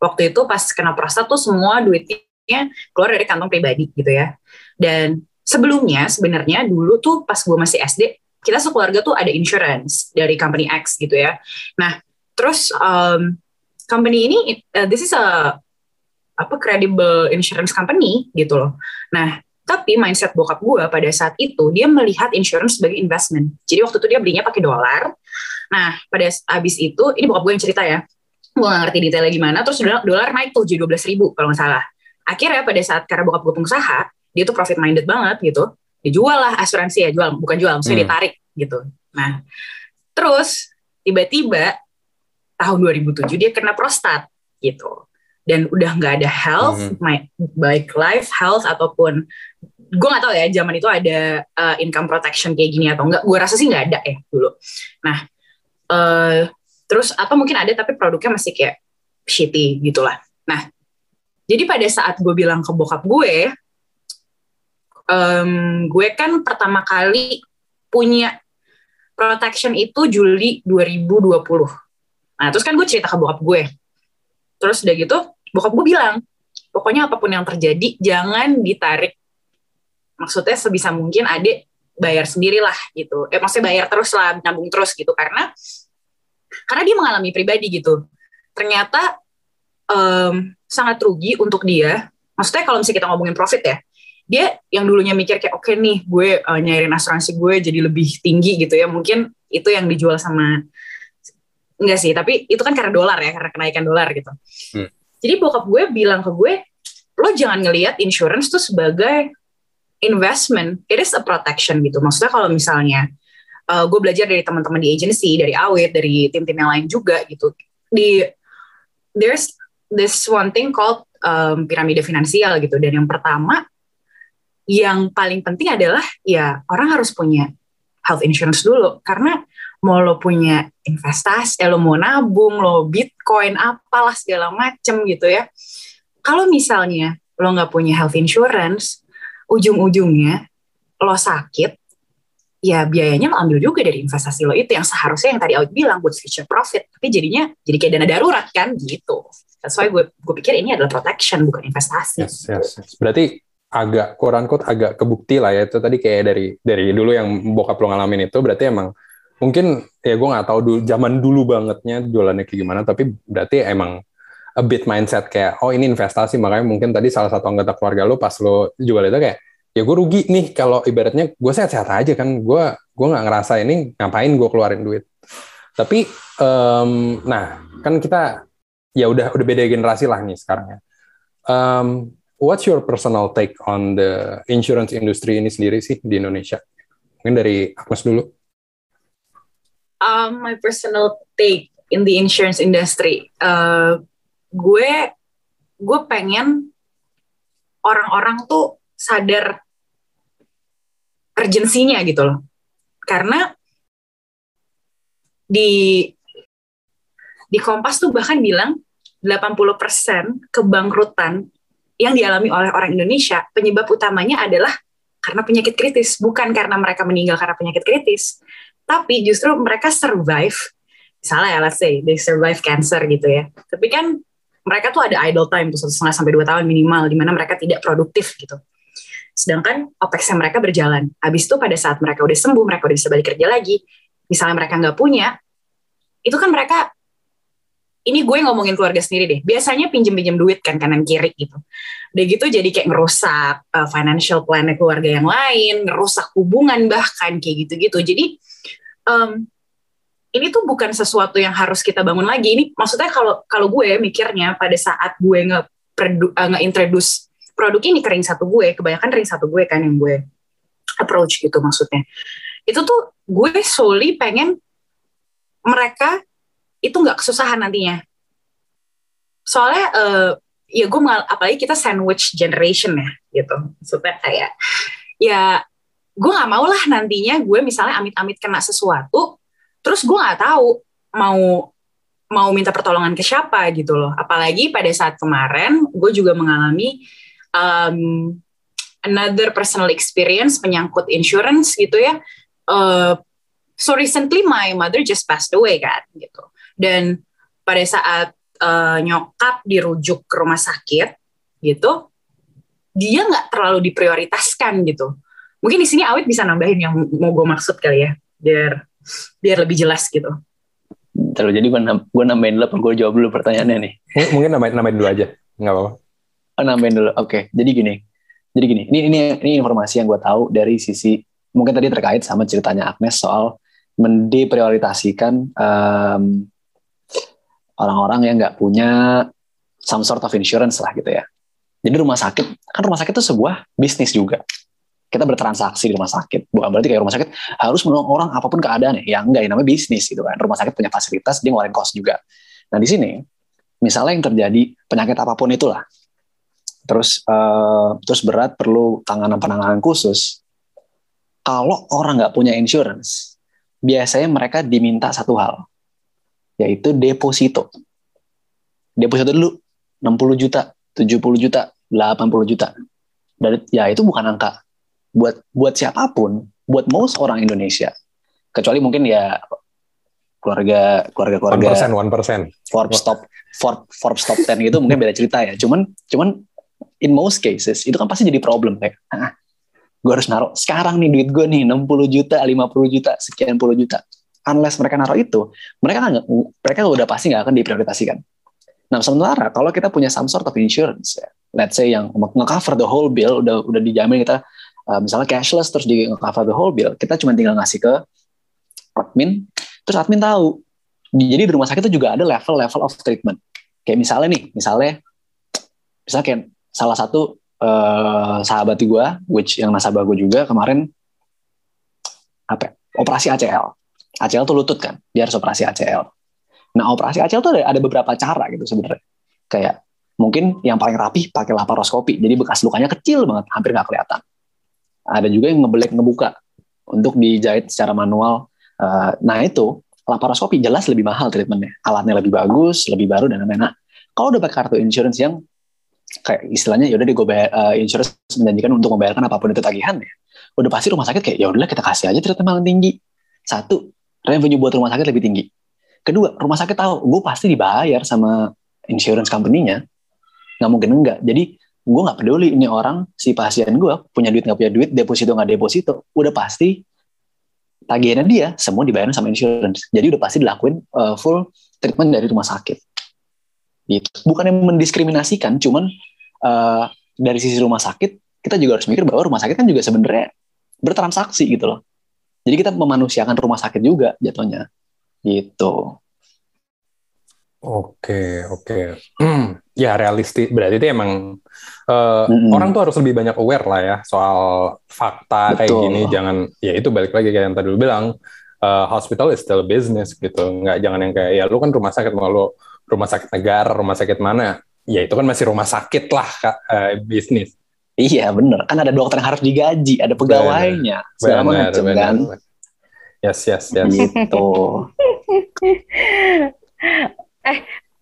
waktu itu pas kena prostat tuh semua duitnya keluar dari kantong pribadi gitu ya. Dan sebelumnya sebenarnya dulu tuh pas gue masih SD, kita sekeluarga tuh ada insurance dari company X gitu ya. Nah, terus um, company ini, uh, this is a apa credible insurance company gitu loh. Nah, tapi mindset bokap gue pada saat itu dia melihat insurance sebagai investment. Jadi waktu itu dia belinya pakai dolar. Nah, pada habis itu ini bokap gue yang cerita ya. Gue gak ngerti detailnya gimana. Terus dolar, dolar naik tuh jadi 12 ribu kalau nggak salah. Akhirnya pada saat karena bokap gue pengusaha, dia tuh profit minded banget gitu. Dijual lah asuransi ya, jual bukan jual, maksudnya Hmm. ditarik gitu. Nah, terus tiba-tiba tahun 2007 dia kena prostat gitu dan udah nggak ada health Mhm. my- baik life health ataupun gue nggak tahu ya zaman itu ada uh, income protection kayak gini atau enggak gue rasa sih nggak ada ya dulu nah eh terus atau mungkin ada tapi produknya masih kayak shitty gitulah nah jadi pada saat gue bilang ke bokap gue em, gue kan pertama kali punya protection itu Juli 2020 nah terus kan gue cerita ke bokap gue. Terus udah gitu bokap gue bilang pokoknya apa pun yang terjadi jangan ditarik. Maksudnya sebisa mungkin adik bayar sendirilah gitu. Eh maksudnya bayar terus lah nabung terus gitu. Karena karena dia mengalami pribadi gitu. Ternyata em, sangat rugi untuk dia. Maksudnya kalau misalnya kita ngomongin profit ya dia yang dulunya mikir kayak oke nih gue eh, nyairin asuransi gue jadi lebih tinggi gitu ya. Mungkin itu yang dijual sama enggak sih tapi itu kan karena dolar ya karena kenaikan dolar gitu. Hmm. jadi bokap gue bilang ke gue lo jangan ngelihat insurance tuh sebagai investment. It is a protection gitu. Maksudnya kalau misalnya uh, gue belajar dari teman-teman di agency dari awet dari tim-tim yang lain juga gitu. Di there's this one thing called um, piramida finansial gitu. Dan yang pertama yang paling penting adalah ya orang harus punya health insurance dulu karena mau lo punya investasi, eh, lo mau nabung, lo bitcoin, apalah segala macem gitu ya. Kalau misalnya lo nggak punya health insurance, ujung-ujungnya lo sakit, ya biayanya lo ambil juga dari investasi lo itu yang seharusnya yang tadi Aud bilang buat future profit, tapi jadinya jadi kayak dana darurat kan gitu. That's gue, gue pikir ini adalah protection bukan investasi. Yes, yes, yes. Berarti agak quote unquote agak kebukti lah ya. Itu tadi kayak dari dari dulu yang bokap lo ngalamin itu berarti emang mungkin ya gue nggak tahu dulu zaman dulu bangetnya jualannya kayak gimana tapi berarti emang a bit mindset kayak oh ini investasi. Makanya mungkin tadi salah satu anggota keluarga lo pas lo jual itu kayak ya gue rugi nih kalau ibaratnya gue sehat-sehat aja kan. Gue gue nggak ngerasa ini ngapain gue keluarin duit. Tapi em, nah kan kita ya udah udah beda generasi lah nih sekarang ya. Um, what's your personal take on the insurance industry ini sendiri sih di Indonesia mungkin dari Agnes dulu um, my personal take in the insurance industry. Uh, gue gue pengen orang-orang tuh sadar urgensinya gitu loh. Karena di di Kompas tuh bahkan bilang 80% kebangkrutan yang dialami oleh orang Indonesia penyebab utamanya adalah karena penyakit kritis, bukan karena mereka meninggal karena penyakit kritis. Tapi justru mereka survive. Misalnya ya let's say they survive cancer gitu ya. Tapi kan mereka tuh ada idle time tuh setengah sampai dua tahun minimal di mana mereka tidak produktif gitu. Sedangkan OPEX mereka berjalan habis itu pada saat mereka udah sembuh mereka udah bisa balik kerja lagi misalnya mereka nggak punya itu kan mereka ini gue ngomongin keluarga sendiri deh biasanya pinjem-pinjem duit kan kanan kiri gitu udah gitu jadi kayak ngerusak uh, financial plan keluarga yang lain ngerusak hubungan bahkan kayak gitu-gitu jadi um, ini tuh bukan sesuatu yang harus kita bangun lagi. Ini maksudnya kalau kalau gue mikirnya pada saat gue nge uh, nge-introduce produk ini ke ring satu gue, kebanyakan ring satu gue kan yang gue approach gitu maksudnya. Itu tuh gue solely pengen mereka itu nggak kesusahan nantinya. Soalnya uh, ya gue apalagi kita sandwich generation ya gitu. Maksudnya kayak ya gue nggak mau lah nantinya gue misalnya amit-amit kena sesuatu terus gue nggak tahu mau mau minta pertolongan ke siapa gitu loh apalagi pada saat kemarin gue juga mengalami um, another personal experience menyangkut insurance gitu ya uh, so recently my mother just passed away kan gitu dan pada saat uh, nyokap dirujuk ke rumah sakit gitu dia nggak terlalu diprioritaskan gitu Mungkin di sini Awit bisa nambahin yang mau gue maksud kali ya, biar biar lebih jelas gitu. Terus jadi gue, gue nambahin dulu, gue jawab dulu pertanyaannya nih. Mungkin nambahin, nambahin dulu aja, nggak apa-apa. Oh, nambahin dulu, oke. Okay. Jadi gini, jadi gini, ini ini ini informasi yang gue tahu dari sisi mungkin tadi terkait sama ceritanya Agnes soal mendeprioritaskan um, orang-orang yang nggak punya some sort of insurance lah gitu ya. Jadi rumah sakit kan rumah sakit itu sebuah bisnis juga kita bertransaksi di rumah sakit. Bukan berarti kayak rumah sakit harus menolong orang apa pun keadaannya. Ya enggak, ya namanya bisnis gitu kan. Rumah sakit punya fasilitas, dia ngeluarin cost juga. Nah di sini, misalnya yang terjadi penyakit apa pun itulah, terus uh, terus berat perlu tanganan penanganan khusus. Kalau orang nggak punya insurance, biasanya mereka diminta satu hal, yaitu deposito. Deposito dulu 60 juta, 70 juta, 80 juta. Dan ya itu bukan angka buat buat siapa pun, buat most orang Indonesia, kecuali mungkin ya keluarga keluarga keluarga one persen one persen Forbes top Forbes, Forbes top ten gitu mungkin beda cerita ya. Cuman cuman in most cases itu kan pasti jadi problem kayak ah, gue harus naruh sekarang nih duit gue nih 60 juta 50 juta sekian puluh juta unless mereka naruh itu mereka kan mereka udah pasti nggak akan diprioritaskan nah sementara kalau kita punya some sort of insurance ya, let's say yang nge-cover the whole bill udah udah dijamin kita uh, misalnya cashless terus di cover the whole bill, kita cuma tinggal ngasih ke admin, terus admin tahu. Jadi di rumah sakit itu juga ada level-level of treatment. Kayak misalnya nih, misalnya, misalnya kayak salah satu uh, sahabat gue, which yang nasabah gue juga kemarin apa? Ya, operasi ACL. ACL tuh lutut kan, dia harus operasi ACL. Nah operasi ACL tuh ada, ada beberapa cara gitu sebenarnya. Kayak mungkin yang paling rapi pakai laparoskopi, jadi bekas lukanya kecil banget, hampir nggak kelihatan ada juga yang ngebelek ngebuka untuk dijahit secara manual. Uh, nah itu laparoskopi jelas lebih mahal treatmentnya, alatnya lebih bagus, lebih baru dan lain-lain. Nah, kalau udah pakai kartu insurance yang kayak istilahnya ya udah di bayar uh, insurance menjanjikan untuk membayarkan apa pun itu tagihannya, udah pasti rumah sakit kayak ya udahlah kita kasih aja treatment paling tinggi. Satu, revenue buat rumah sakit lebih tinggi. Kedua, rumah sakit tahu gue pasti dibayar sama insurance company-nya, nggak mungkin enggak. Jadi gue nggak peduli ini orang si pasien gue punya duit nggak punya duit deposito nggak deposito udah pasti tagihannya dia semua dibayarin sama insurance. Jadi udah pasti dilakuin uh, full treatment dari rumah sakit. Gitu. Bukan yang mendiskriminasikan, cuman uh, dari sisi rumah sakit kita juga harus mikir bahwa rumah sakit kan juga sebenarnya bertransaksi gitu loh. Jadi kita memanusiakan rumah sakit juga jatuhnya. Gitu. Oke, oke. Hmm, ya realistis. Berarti itu emang uh, Mm-mm. orang tuh harus lebih banyak aware lah ya soal fakta kayak Betul. gini. Jangan, ya itu balik lagi kayak yang tadi lu bilang, uh, hospital is still business gitu. Nggak jangan yang kayak ya lu kan rumah sakit mau lu rumah sakit negara, rumah sakit mana? Ya itu kan masih rumah sakit lah Kak, uh, bisnis. Iya bener, kan ada dokter yang harus digaji, ada pegawainya, segala macam kan. Yes, yes, yes. Gitu.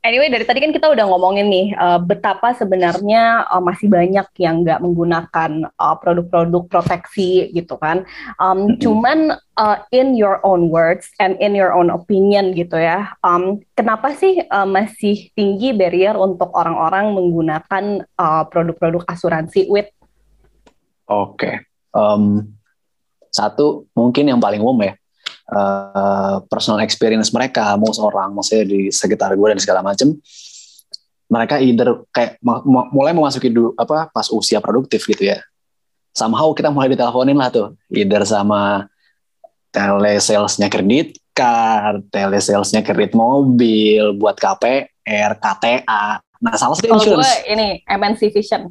Anyway, dari tadi kan kita udah ngomongin nih eh, betapa sebenarnya eh, masih banyak yang nggak menggunakan eh, produk-produk proteksi gitu kan. Um, Mm-mm. Cuman eh, in your own words and in your own opinion gitu ya, um, kenapa sih eh, masih tinggi barrier untuk orang-orang menggunakan eh, produk-produk asuransi with Oke. Em, satu mungkin yang paling umum ya eh, personal experience mereka, most orang, maksudnya di sekitar gue dan segala macem, mereka either kayak mulai memasuki du, apa pas usia produktif gitu ya. Somehow kita mulai diteleponin lah tuh, either sama telesalesnya kredit card, telesalesnya kredit mobil, buat KPR, KTA. Nah, salah satu kalau gue insurance. ini MNC Vision.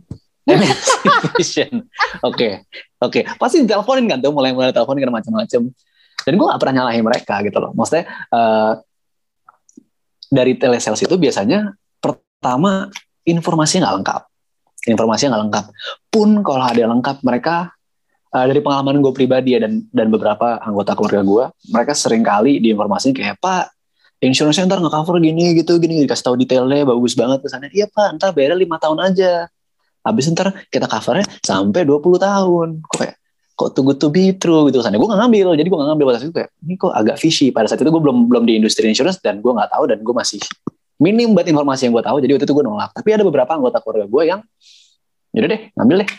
Vision. Oke, oke. Pasti diteleponin kan tuh, mulai mulai teleponin kan macam-macam. Dan gue gak pernah nyalahin mereka gitu loh. Maksudnya eh, dari telesales itu biasanya pertama informasinya nggak lengkap, informasinya nggak lengkap. Pun kalau ada yang lengkap, mereka eh, dari pengalaman gue pribadi ya dan dan beberapa anggota keluarga gue, mereka sering kali diinformasiin kayak Pak, insurance ntar nggak cover gini gitu gini dikasih tahu detailnya bagus banget kesannya. Iya Pak, ntar bayarnya lima tahun aja habis ntar kita covernya sampai 20 tahun kok kayak kok too good to be true gitu. Kesannya gue gak ngambil jadi gue gak ngambil pada saat itu kayak ini kok agak fishy. Pada saat itu gue belum belum di industri insurance dan gue nggak tahu dan gue masih minim banget informasi yang gue tahu. Jadi waktu itu gue nolak. Tapi ada beberapa anggota keluarga gue yang yaudah deh ngambil deh.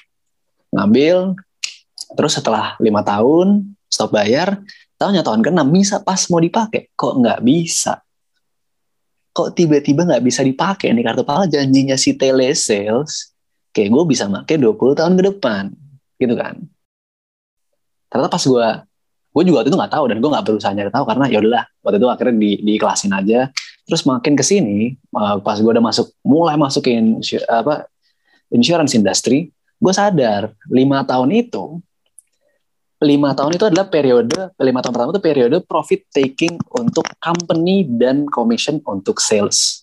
Ngambil. Terus setelah lima tahun stop bayar tahunnya tahun ke-6 bisa pas mau dipakai. Kok nggak bisa? Kok tiba-tiba nggak bisa dipakai nih kartu pala janjinya si telesales kayak gue bisa make 20 tahun ke depan gitu kan ternyata pas gue gue juga waktu itu nggak tahu dan gue nggak berusaha nyari tahu karena ya udahlah waktu itu akhirnya di diiklasin aja. Terus makin ke sini eh, pas gue udah masuk mulai masukin apa insurance industry gue sadar lima tahun itu lima tahun itu adalah periode lima tahun pertama itu periode profit taking untuk company dan commission untuk sales.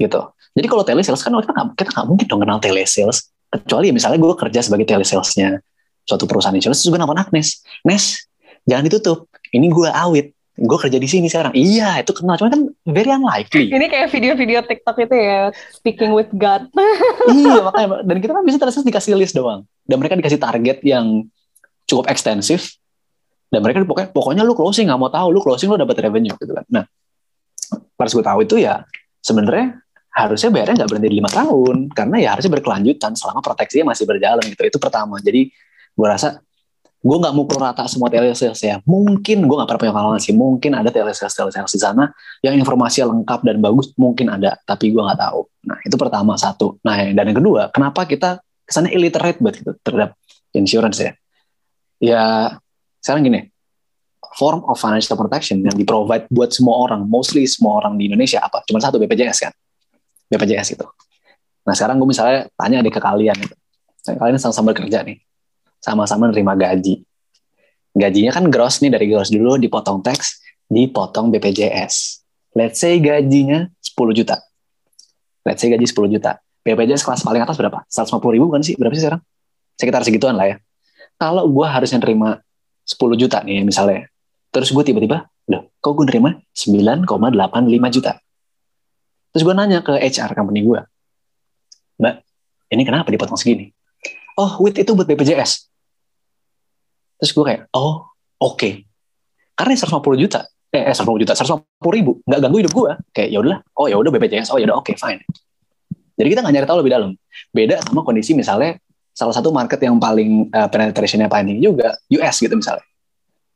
Gitu. Jadi kalau telesales kan kita nggak kita nggak mungkin dong kenal telesales. Kecuali ya misalnya gue kerja sebagai telesalesnya suatu perusahaan insurance terus gue nelfon Agnes Nes jangan ditutup. Ini gue awit. Gue kerja di sini sekarang. Iya itu kenal. Cuma kan very unlikely. Ini kayak video-video TikTok itu ya, speaking with God. iya makanya. Dan kita kan bisa terus dikasih list doang. Dan mereka dikasih target yang cukup ekstensif. Dan mereka pokoknya pokoknya lu closing nggak mau tahu. Lu closing lu dapat revenue gitu kan. Nah pas gue tahu itu ya sebenarnya harusnya bayarnya nggak berhenti di lima tahun. Karena ya harusnya berkelanjutan selama proteksinya masih berjalan gitu. Itu pertama. Jadi gue rasa gue nggak mukul rata semua telesales ya. Mungkin gue nggak pernah punya pengalaman sih. Mungkin ada telesales telesales di sana yang informasinya lengkap dan bagus mungkin ada tapi gue nggak tahu. Nah itu pertama satu. Nah dan yang kedua kenapa kita kesannya illiterate banget gitu terhadap insurance ya? Ya sekarang gini form of financial protection yang di provide buat semua orang mostly semua orang di Indonesia apa? Cuma satu BPJS kan? BPJS itu nah sekarang gue misalnya tanya deh ke kalian gitu. Kalian sama-sama bekerja nih sama-sama nerima gaji. Gajinya kan gross nih dari gross dulu dipotong tax dipotong BPJS let's say gajinya 10 juta. Let's say gaji 10 juta. BPJS kelas paling atas berapa? 150 ribu kan sih? Berapa sih sekarang? Sekitar segituan lah ya. Kalau gue harusnya nerima 10 juta nih misalnya. Terus gue tiba-tiba loh kok gue nerima 9,85 juta? Terus gue nanya ke HR company gue mbak ini kenapa dipotong segini? Oh with itu buat BPJS terus gue kayak oh oke. Karena 150 juta. Eh eh, 150 juta 150 ribu. Nggak ganggu hidup gue kayak ya udahlah. Oh ya udah BPJS oh ya udah oke fine. Jadi kita nggak nyari tahu lebih dalam. Beda sama kondisi misalnya salah satu market yang paling uh, penetrationnya paling tinggi juga US gitu misalnya.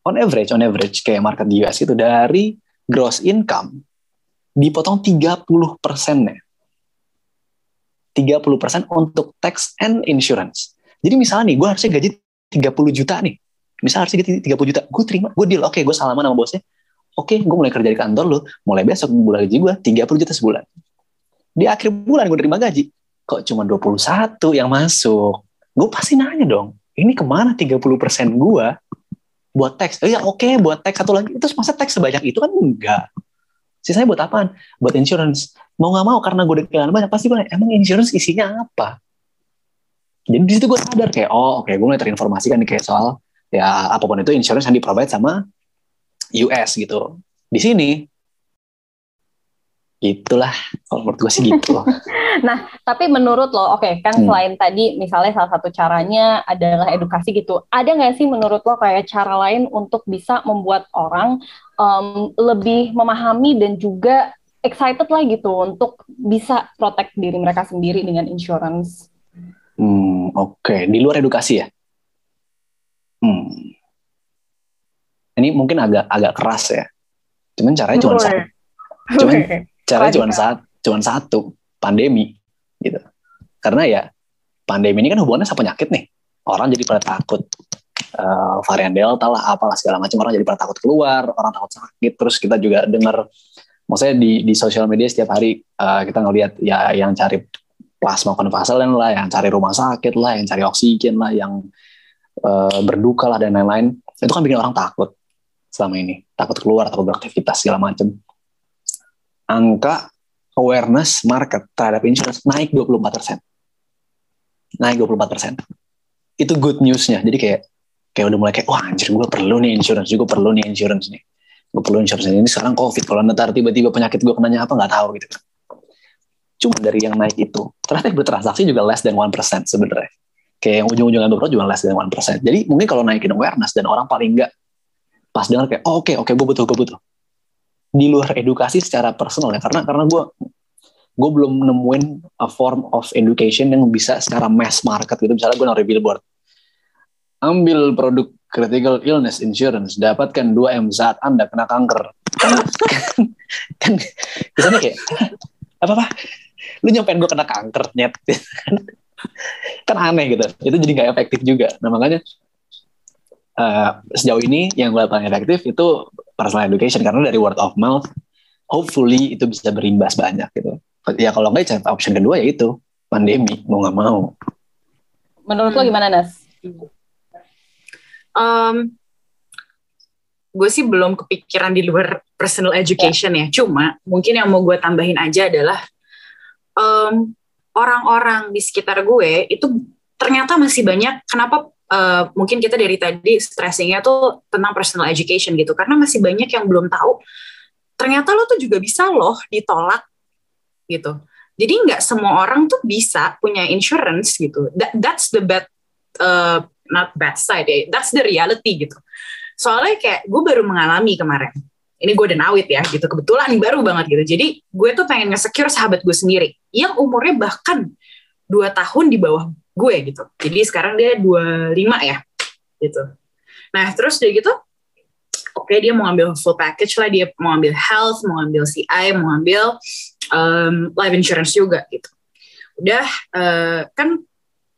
On average, on average kayak market di US itu dari gross income dipotong 30 persennya. 30 persen untuk tax and insurance. Jadi misalnya nih, gue harusnya gaji 30 juta nih. Misalnya harusnya gaji 30 juta. Gue terima, gue deal. Oke, gue salaman sama bosnya. Oke, gue mulai kerja di kantor lu. Mulai besok bulan gaji gue 30 juta sebulan. Di akhir bulan gue terima gaji. Kok cuma 21 yang masuk? Gue pasti nanya dong, ini ke mana 30 persen gue buat teks? Oh ya oke, buat teks satu lagi. Terus masa teks sebanyak itu kan enggak. Sisanya buat apaan? Buat insurance. Mau nggak mau karena gue udah banyak, pasti gue emang insurance isinya apa? Jadi di situ gue sadar kayak, oh oke, gue mulai terinformasikan kayak soal ya apa pun itu insurance yang di provide sama US gitu. Di sini itulah kalau menurut gue sih gitu. Nah, tapi menurut lo, oke kan Hmm. selain tadi misalnya salah satu caranya adalah edukasi gitu, ada nggak sih menurut lo kayak cara lain untuk bisa membuat orang em, lebih memahami dan juga excited lah gitu untuk bisa protect diri mereka sendiri dengan insurance? Hmm, oke. Di luar edukasi ya? Hmm. Ini mungkin agak agak keras ya. Cuman caranya cuma satu. Cuman caranya cuma satu, cuma satu, pandemi gitu. Karena ya pandemi ini kan hubungannya sama penyakit nih. Orang jadi pada takut eh, varian delta lah, apalah segala macam orang jadi pada takut keluar, orang takut sakit. Terus kita juga dengar, maksudnya di di sosial media setiap hari eh, kita ngelihat ya yang cari plasma konvaselen lah, yang cari rumah sakit lah, yang cari oksigen lah, yang eh, berduka lah dan lain-lain. Itu kan bikin orang takut selama ini, takut keluar, takut beraktivitas segala macam. Angka awareness market terhadap insurance naik 24%. Naik 24%. Itu good newsnya. Jadi kayak kayak udah mulai kayak wah anjir gue perlu nih insurance, gue perlu nih insurance nih. Gue perlu insurance ini sekarang covid. Kalau ntar tiba-tiba penyakit gue kenanya apa nggak tahu gitu kan. Cuma dari yang naik itu, ternyata bertransaksi juga less than 1% sebenarnya. Kayak yang ujung-ujungnya beberapa juga less than 1%. Jadi mungkin kalau naikin awareness dan orang paling enggak pas dengar kayak oh, oke oke gue butuh gue butuh. Di luar edukasi secara personal ya karena karena gue gue belum nemuin a form of education yang bisa secara mass market gitu. Misalnya gue naruh billboard ambil produk critical illness insurance dapatkan 2 m saat anda kena kanker. Kan kan kesannya kayak apa apa? Lu nyampein gue kena kanker nyet kan aneh gitu. Itu jadi nggak efektif juga. Nah makanya eh, sejauh ini yang gue paling efektif itu personal education. Karena dari word of mouth hopefully itu bisa berimbas banyak gitu. Ya kalau nggak ya option kedua ya itu. Pandemi mau nggak mau. Menurut lo gimana Nas? gue sih belum kepikiran di luar personal education ya. Cuma mungkin yang mau gue tambahin aja adalah em, orang-orang di sekitar gue itu ternyata masih banyak. Kenapa eh, mungkin kita dari tadi stressingnya tuh tentang personal education gitu? Karena masih banyak yang belum tahu. Ternyata lo tuh juga bisa loh ditolak gitu. Jadi nggak semua orang tuh bisa punya insurance gitu. That, that's the bad, uh, not bad side ya. That's the reality gitu. Soalnya kayak gue baru mengalami kemarin. Ini gue udah nawit ya gitu. Kebetulan baru banget gitu. Jadi gue tuh pengen nge-secure sahabat gue sendiri. Yang umurnya bahkan dua tahun di bawah gue gitu. Jadi sekarang dia 25 ya gitu. Nah terus dia gitu oke dia mau ngambil full package lah dia mau ngambil health mau ngambil CI mau ngambil um, life insurance juga gitu udah eh, kan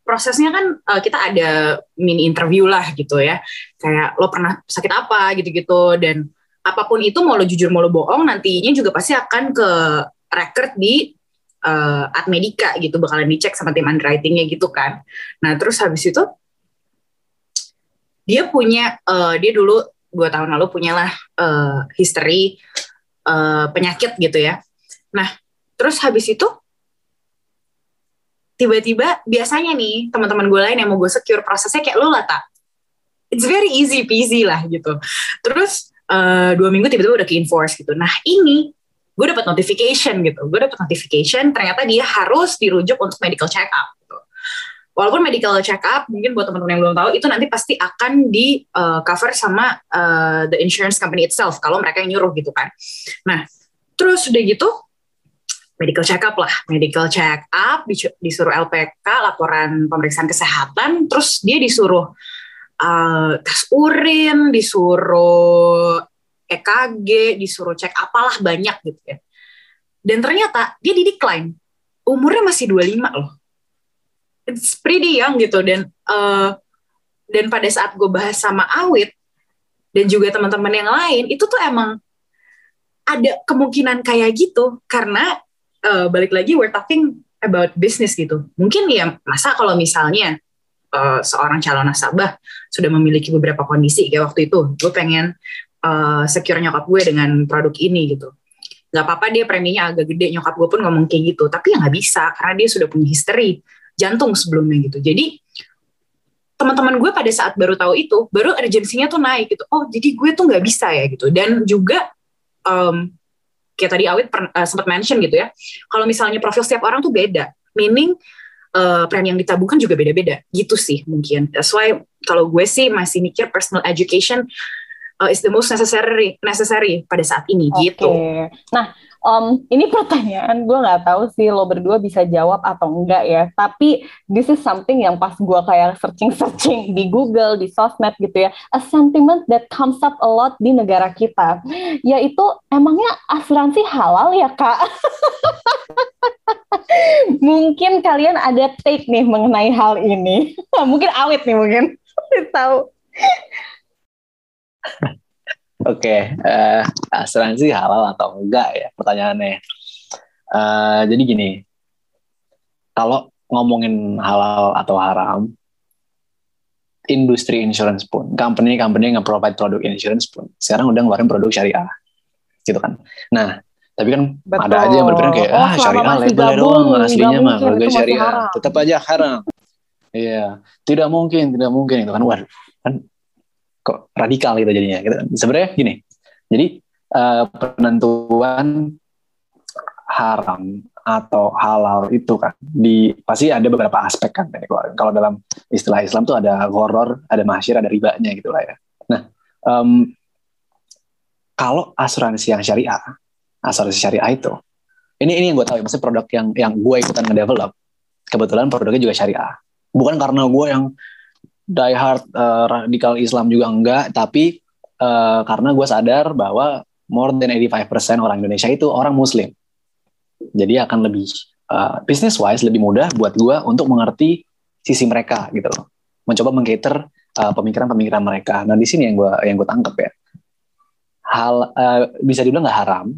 prosesnya kan eh, kita ada mini interview lah gitu ya kayak lo pernah sakit apa gitu-gitu dan apa pun itu mau lo jujur mau lo bohong nantinya juga pasti akan ke record di uh, Admedika gitu bakalan dicek sama tim underwritingnya gitu kan. Nah terus habis itu dia punya eh, dia dulu dua tahun lalu punyalah eh, history eh, penyakit gitu ya. Nah terus habis itu tiba-tiba biasanya nih teman-teman gue lain yang mau gue secure prosesnya kayak lo lah tak it's very easy peasy lah gitu. Terus eh, dua minggu tiba-tiba udah ke enforce gitu. Nah ini gue dapat notification gitu. Gue dapat notification ternyata dia harus dirujuk untuk medical check up gitu. walaupun medical check up mungkin buat teman-teman yang belum tahu itu nanti pasti akan di eh, cover sama eh, the insurance company itself kalau mereka yang nyuruh gitu kan. Nah terus udah gitu medical check up lah, medical check up, disu- disuruh LPK, laporan pemeriksaan kesehatan, terus dia disuruh uh, tes urin, disuruh EKG, disuruh cek apalah banyak gitu ya. Dan ternyata dia di decline. Umurnya masih 25 loh. It's pretty young gitu dan uh, dan pada saat gue bahas sama Awit dan juga teman-teman yang lain itu tuh emang ada kemungkinan kayak gitu karena uh, balik lagi we're talking about business gitu. Mungkin ya masa kalau misalnya uh, seorang calon nasabah sudah memiliki beberapa kondisi kayak waktu itu, gue pengen uh, secure nyokap gue dengan produk ini gitu. Gak apa-apa dia preminya agak gede, nyokap gue pun ngomong kayak gitu. Tapi ya nggak bisa karena dia sudah punya history jantung sebelumnya gitu. Jadi teman-teman gue pada saat baru tahu itu, baru urgensinya tuh naik gitu. Oh jadi gue tuh nggak bisa ya gitu. Dan juga um, kayak tadi Awit uh, sempat mention gitu ya, kalau misalnya profil setiap orang tuh beda. Meaning uh, premi yang ditabungkan juga beda-beda gitu sih mungkin. That's why kalau gue sih masih mikir personal education uh, is the most necessary necessary pada saat ini okay. gitu. Nah, um, ini pertanyaan gue nggak tahu sih lo berdua bisa jawab atau enggak ya. Tapi this is something yang pas gue kayak searching-searching di Google, di sosmed gitu ya. A sentiment that comes up a lot di negara kita, yaitu emangnya asuransi halal ya kak? mungkin kalian ada take nih mengenai hal ini. mungkin awet nih mungkin tahu. Oke, okay, uh, asuransi halal atau enggak ya pertanyaannya. Uh, jadi gini, kalau ngomongin halal atau haram, industri insurance pun, company-company yang provide produk insurance pun, sekarang udah ngeluarin produk syariah, gitu kan. Nah, tapi kan Betul. ada aja yang berpikiran kayak oh, ah syariah labelnya doang, aslinya mah produk syariah, tetap aja haram. Iya, tidak mungkin, tidak mungkin itu kan. Waduh, kan kok radikal gitu jadinya. Sebenarnya gini, jadi uh, penentuan haram atau halal itu kan di pasti ada beberapa aspek kan dari. Kalau dalam istilah Islam tuh ada horor, ada masyir, ada ribanya gitu lah ya. Nah, um, kalau asuransi yang syariah, asuransi syariah itu, ini ini yang gue tahu, ya, maksudnya produk yang yang gue ikutan ngedevelop, kebetulan produknya juga syariah. Bukan karena gue yang die hard uh, radikal Islam juga enggak, tapi uh, karena gue sadar bahwa more than 85% orang Indonesia itu orang Muslim. Jadi akan lebih uh, business wise lebih mudah buat gue untuk mengerti sisi mereka gitu loh. Mencoba mengcater uh, pemikiran-pemikiran mereka. Nah di sini yang gue yang gue tangkap ya. Hal uh, bisa dibilang nggak haram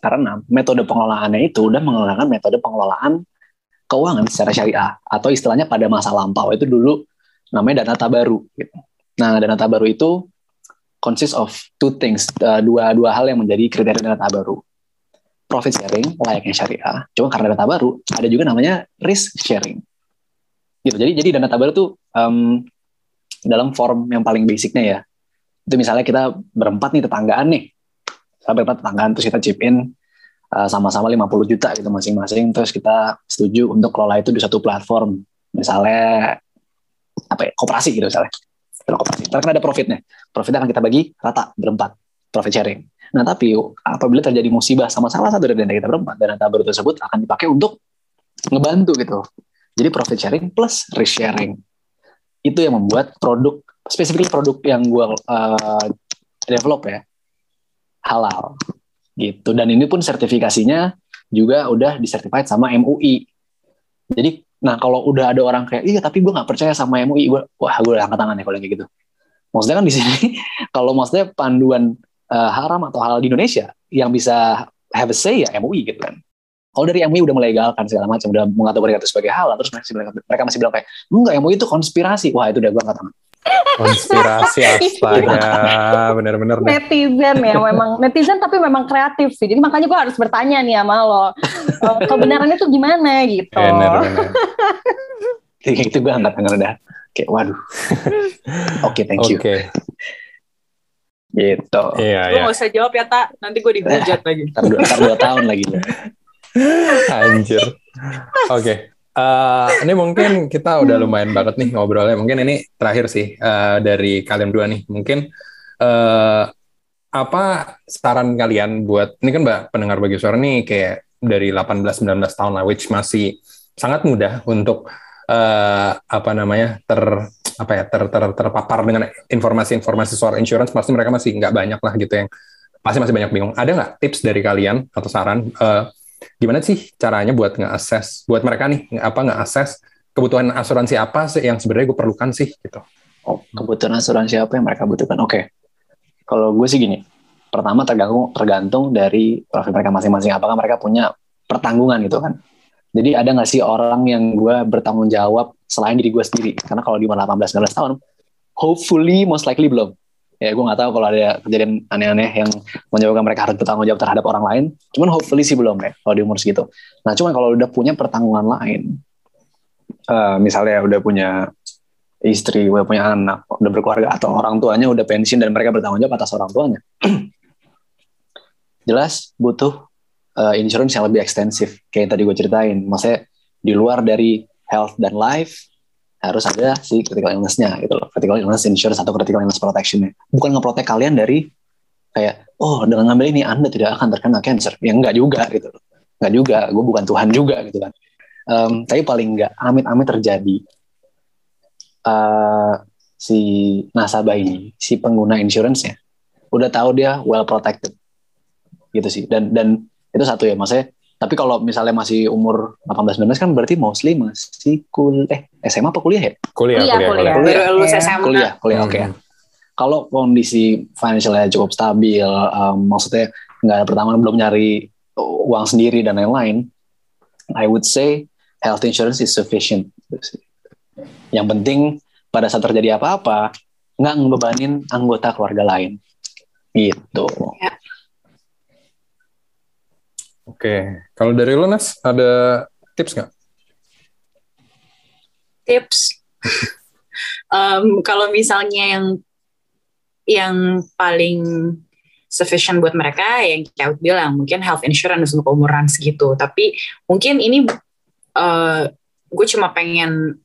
karena metode pengelolaannya itu udah mengelola metode pengelolaan keuangan secara syariah atau istilahnya pada masa lampau itu dulu namanya dana tabaru. Gitu. Nah, dana tabaru itu consist of two things, uh, dua dua hal yang menjadi kriteria dana tabaru. Profit sharing layaknya syariah, cuma karena dana tabaru ada juga namanya risk sharing. Gitu. Jadi jadi dana tabaru itu um, dalam form yang paling basicnya ya. Itu misalnya kita berempat nih tetanggaan nih. Sampai berempat tetanggaan terus kita chip in uh, sama-sama 50 juta gitu masing-masing terus kita setuju untuk kelola itu di satu platform. Misalnya apa ya koperasi gitu misalnya. Dalam koperasi karena kan ada profitnya. Profitnya akan kita bagi rata berempat profit sharing. Nah tapi apabila terjadi musibah sama salah satu dari dana kita berempat dana tabur tersebut akan dipakai untuk ngebantu gitu. Jadi profit sharing plus risk sharing. Itu yang membuat produk spesifik produk yang gue uh, develop ya halal. Gitu. Dan ini pun sertifikasinya juga udah disertified sama MUI jadi Nah kalau udah ada orang kayak iya tapi gue nggak percaya sama MUI, gue wah gue udah angkat tangan ya kalau kayak gitu. Maksudnya kan di sini kalau maksudnya panduan uh, haram atau halal di Indonesia yang bisa have a say ya MUI gitu kan. Kalau dari MUI udah melegalkan segala macam, udah mengatur itu sebagai halal, terus mereka masih bilang kayak enggak MUI itu konspirasi, wah itu udah gue angkat tangan konspirasi astaga bener-bener netizen ya memang. Netizen tapi memang kreatif sih. Jadi makanya gue harus bertanya nih sama lo eh, kebenarannya tuh gimana? gitu. Bener, bener. kayak itu gue angkat tangan udah kayak waduh. Oke okay, thank you. Okay. gitu. Iya, gue iya. gak usah jawab ya tak nanti gue dihujat lagi ntar dua, ntar dua tahun lagi anjir. Oke. okay. Uh, ini mungkin kita udah lumayan banget nih ngobrolnya. Mungkin ini terakhir sih uh, dari kalian dua nih. Mungkin uh, apa saran kalian buat ini kan mbak pendengar bagi suara nih kayak dari 18-19 tahun lah, which masih sangat mudah untuk eh, apa namanya ter apa ya ter, ter terpapar dengan informasi-informasi soal insurance pasti mereka masih nggak banyak lah gitu yang pasti masih banyak bingung. Ada nggak tips dari kalian atau saran eh, gimana sih caranya buat nge-assess buat mereka nih apa nge-assess kebutuhan asuransi apa sih yang sebenarnya gue perlukan sih gitu. Oh, kebutuhan asuransi apa yang mereka butuhkan? Oke. Kalau gue sih gini, pertama tergantung tergantung dari profil mereka masing-masing. Apakah mereka punya pertanggungan gitu kan? Jadi ada nggak sih orang yang gue bertanggung jawab selain diri gue sendiri? Karena kalau di umur 18-19 tahun, hopefully most likely belum. Ya gue nggak tahu kalau ada kejadian aneh-aneh yang menyebabkan mereka harus bertanggung jawab terhadap orang lain. Cuman hopefully sih belum ya kalau di umur segitu. Nah cuman kalau udah punya pertanggungan lain, eh, misalnya udah punya istri, udah punya anak, udah berkeluarga atau orang tuanya udah pensiun dan mereka bertanggung jawab atas orang tuanya. Jelas butuh uh, insurance yang lebih ekstensif kayak yang tadi gue ceritain. Maksudnya di luar dari health dan life harus ada si critical illness-nya gitu loh. Critical illness insurance atau critical illness protection-nya. Bukan ngeprotek kalian dari kayak oh dengan ngambil ini Anda tidak akan terkena cancer. Ya enggak juga gitu loh. Enggak juga, gue bukan Tuhan juga gitu kan. Um, tapi paling enggak amit-amit terjadi uh, si nasabah ini, si pengguna insurance-nya udah tahu dia well protected gitu sih. Dan dan itu satu ya maksudnya tapi kalau misalnya masih umur 18 19 kan berarti mostly masih kul eh SMA apa kuliah ya? Kuliah, Kuliah, kuliah, kuliah. kuliah. Baru lulus SMA. Kuliah, kuliah oke. Hmm. Kalau kondisi financialnya cukup stabil, um, maksudnya nggak ada pertanggungan belum nyari uang sendiri dan lain-lain, I would say health insurance is sufficient. Yang penting pada saat terjadi apa-apa nggak ngebebanin anggota keluarga lain. Gitu. Oke, kalau dari lu Nas ada tips nggak? tips? Em, kalau misalnya yang yang paling sufficient buat mereka yang kayak bilang mungkin health insurance untuk umuran segitu. Tapi mungkin ini eh gue cuma pengen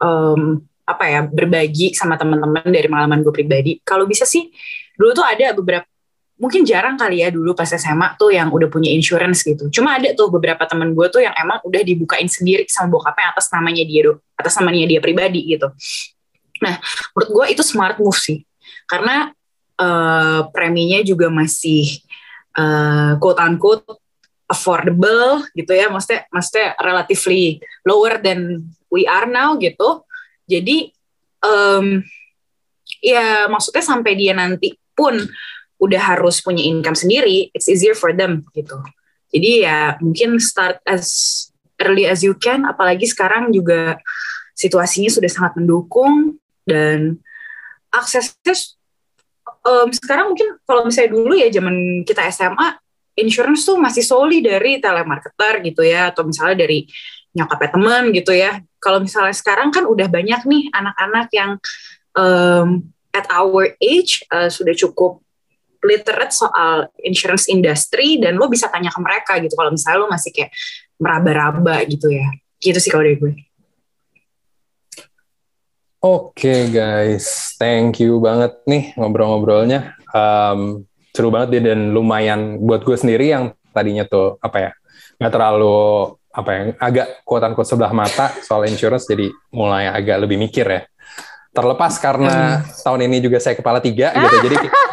em, apa ya berbagi sama teman-teman dari pengalaman gue pribadi. Kalau bisa sih dulu tuh ada beberapa mungkin jarang kali ya dulu pas SMA tuh yang udah punya insurance gitu. Cuma ada tuh beberapa temen gue tuh yang emang udah dibukain sendiri sama bokapnya atas namanya dia do, atas namanya dia pribadi gitu. Nah, menurut gue itu smart move sih. Karena eh, preminya juga masih eh, quote unquote affordable gitu ya, maksudnya maksudnya relatively lower than we are now gitu. Jadi em, ya maksudnya sampai dia nanti pun udah harus punya income sendiri, it's easier for them gitu. Jadi ya mungkin start as early as you can, apalagi sekarang juga situasinya sudah sangat mendukung dan aksesnya em, sekarang mungkin kalau misalnya dulu ya zaman kita SMA insurance tuh masih solely dari telemarketer gitu ya atau misalnya dari nyokapnya teman gitu ya. Kalau misalnya sekarang kan udah banyak nih anak-anak yang em, at our age eh, sudah cukup literate soal insurance industry dan lo bisa tanya ke mereka gitu kalau misalnya lo masih kayak meraba-raba gitu ya. Gitu sih kalau dari gue. Oke guys, thank you banget nih ngobrol-ngobrolnya. Um, seru banget dia dan lumayan buat gue sendiri yang tadinya tuh apa ya nggak terlalu apa ya agak kuatan kuat sebelah mata soal insurance jadi mulai agak lebih mikir ya. Terlepas karena tahun ini juga saya kepala tiga gitu, jadi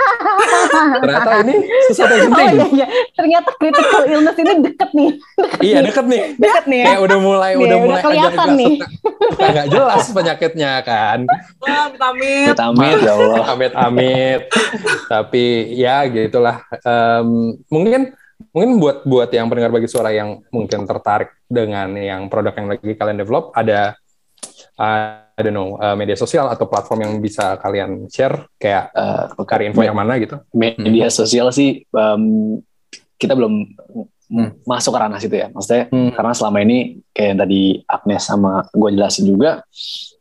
ternyata ini sesuatu yang Oh penting. iya, iya. Ternyata critical illness ini deket nih. Deket Iya nih. deket nih. Deket nih ya. Kayak udah mulai Nih, udah udah mulai kelihatan agak-agak nih. suka- suka nggak jelas penyakitnya kan. Amit. Amit ya Allah. Amit-amit. Tapi ya gitulah. Em, mungkin mungkin buat buat yang pendengar bagi suara yang mungkin tertarik dengan yang produk yang lagi kalian develop ada uh, I don't know uh, media sosial atau platform yang bisa kalian share kayak Eh, cari info yang mana gitu. media sosial sih um, kita belum Hmm. masuk ke ranah situ ya maksudnya Hmm. karena selama ini kayak yang tadi Agnes sama gue jelasin juga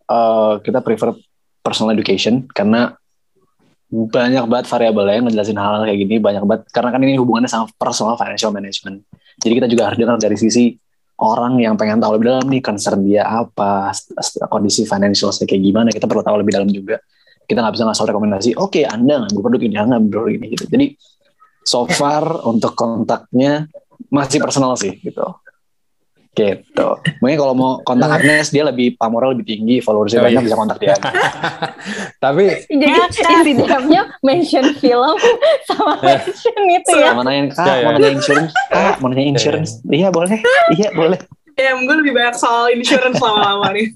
eh, kita prefer personal education karena banyak banget variabelnya yang ngejelasin hal-hal kayak gini banyak banget karena kan ini hubungannya sama personal financial management jadi kita juga harus dengar dari sisi orang yang pengen tahu lebih dalam nih concern dia apa kondisi financial kayak gimana kita perlu tahu lebih dalam juga. Kita nggak bisa ngasih rekomendasi oke anda ngambil produk ini anda ngambil produk ini gitu. Jadi so far untuk kontaknya masih personal sih gitu Gitu. Mungkin kalau mau kontak Agnes dia lebih pamornya lebih tinggi, followersnya Oh, banyak iya. bisa kontak dia. Tapi Jadi isi DM-nya mention film sama mention itu ya. Mau nanyain kak, Ya, ya. mau nanya insurance, kak, mau nanya insurance. Iya boleh, iya boleh. Ya, gue lebih banyak soal insurance lama-lama nih.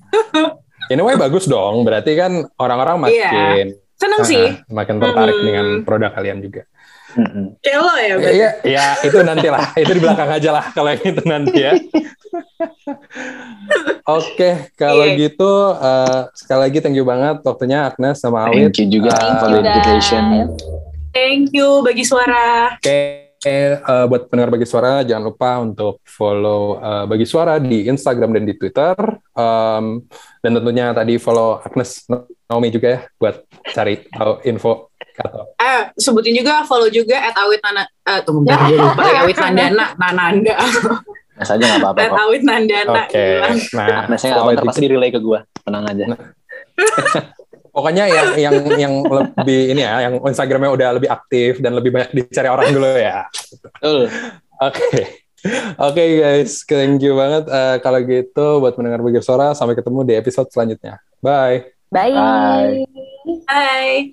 in a way bagus dong. Berarti kan orang-orang Iya. makin Seneng ah, sih. makin tertarik Hmm. dengan produk kalian juga. Mm-mm. Kayak lo ya, berarti. Iya, ya itu nanti lah. Itu di belakang aja lah kalau yang itu nanti ya. Oke, kalau Iya. gitu eh, sekali lagi thank you banget waktunya Agnes sama Awit. Thank you juga Thank for the invitation. Thank you bagi suara. Oke, eh, buat pendengar Bagi Suara jangan lupa untuk follow eh, Bagi Suara di Instagram dan di Twitter. Em, dan tentunya tadi follow Agnes Naomi juga ya buat cari tahu info atau Eh, sebutin juga, follow juga at awit nana. Eh, tunggu bentar, gue lupa. At awit nandana. Nananda. Nah saja nggak apa-apa At kok. awit nandana. Oke. Nah, Nah, saya nggak follow apa pasti di relay ke gue. Tenang aja. Pokoknya yang yang yang lebih ini ya, yang Instagramnya udah lebih aktif dan lebih banyak dicari orang dulu ya. Betul. Oke. Oke guys, thank you banget. Eh, kalau gitu buat mendengar Bagi Suara, sampai ketemu di episode selanjutnya. Bye. Bye. Bye. Bye.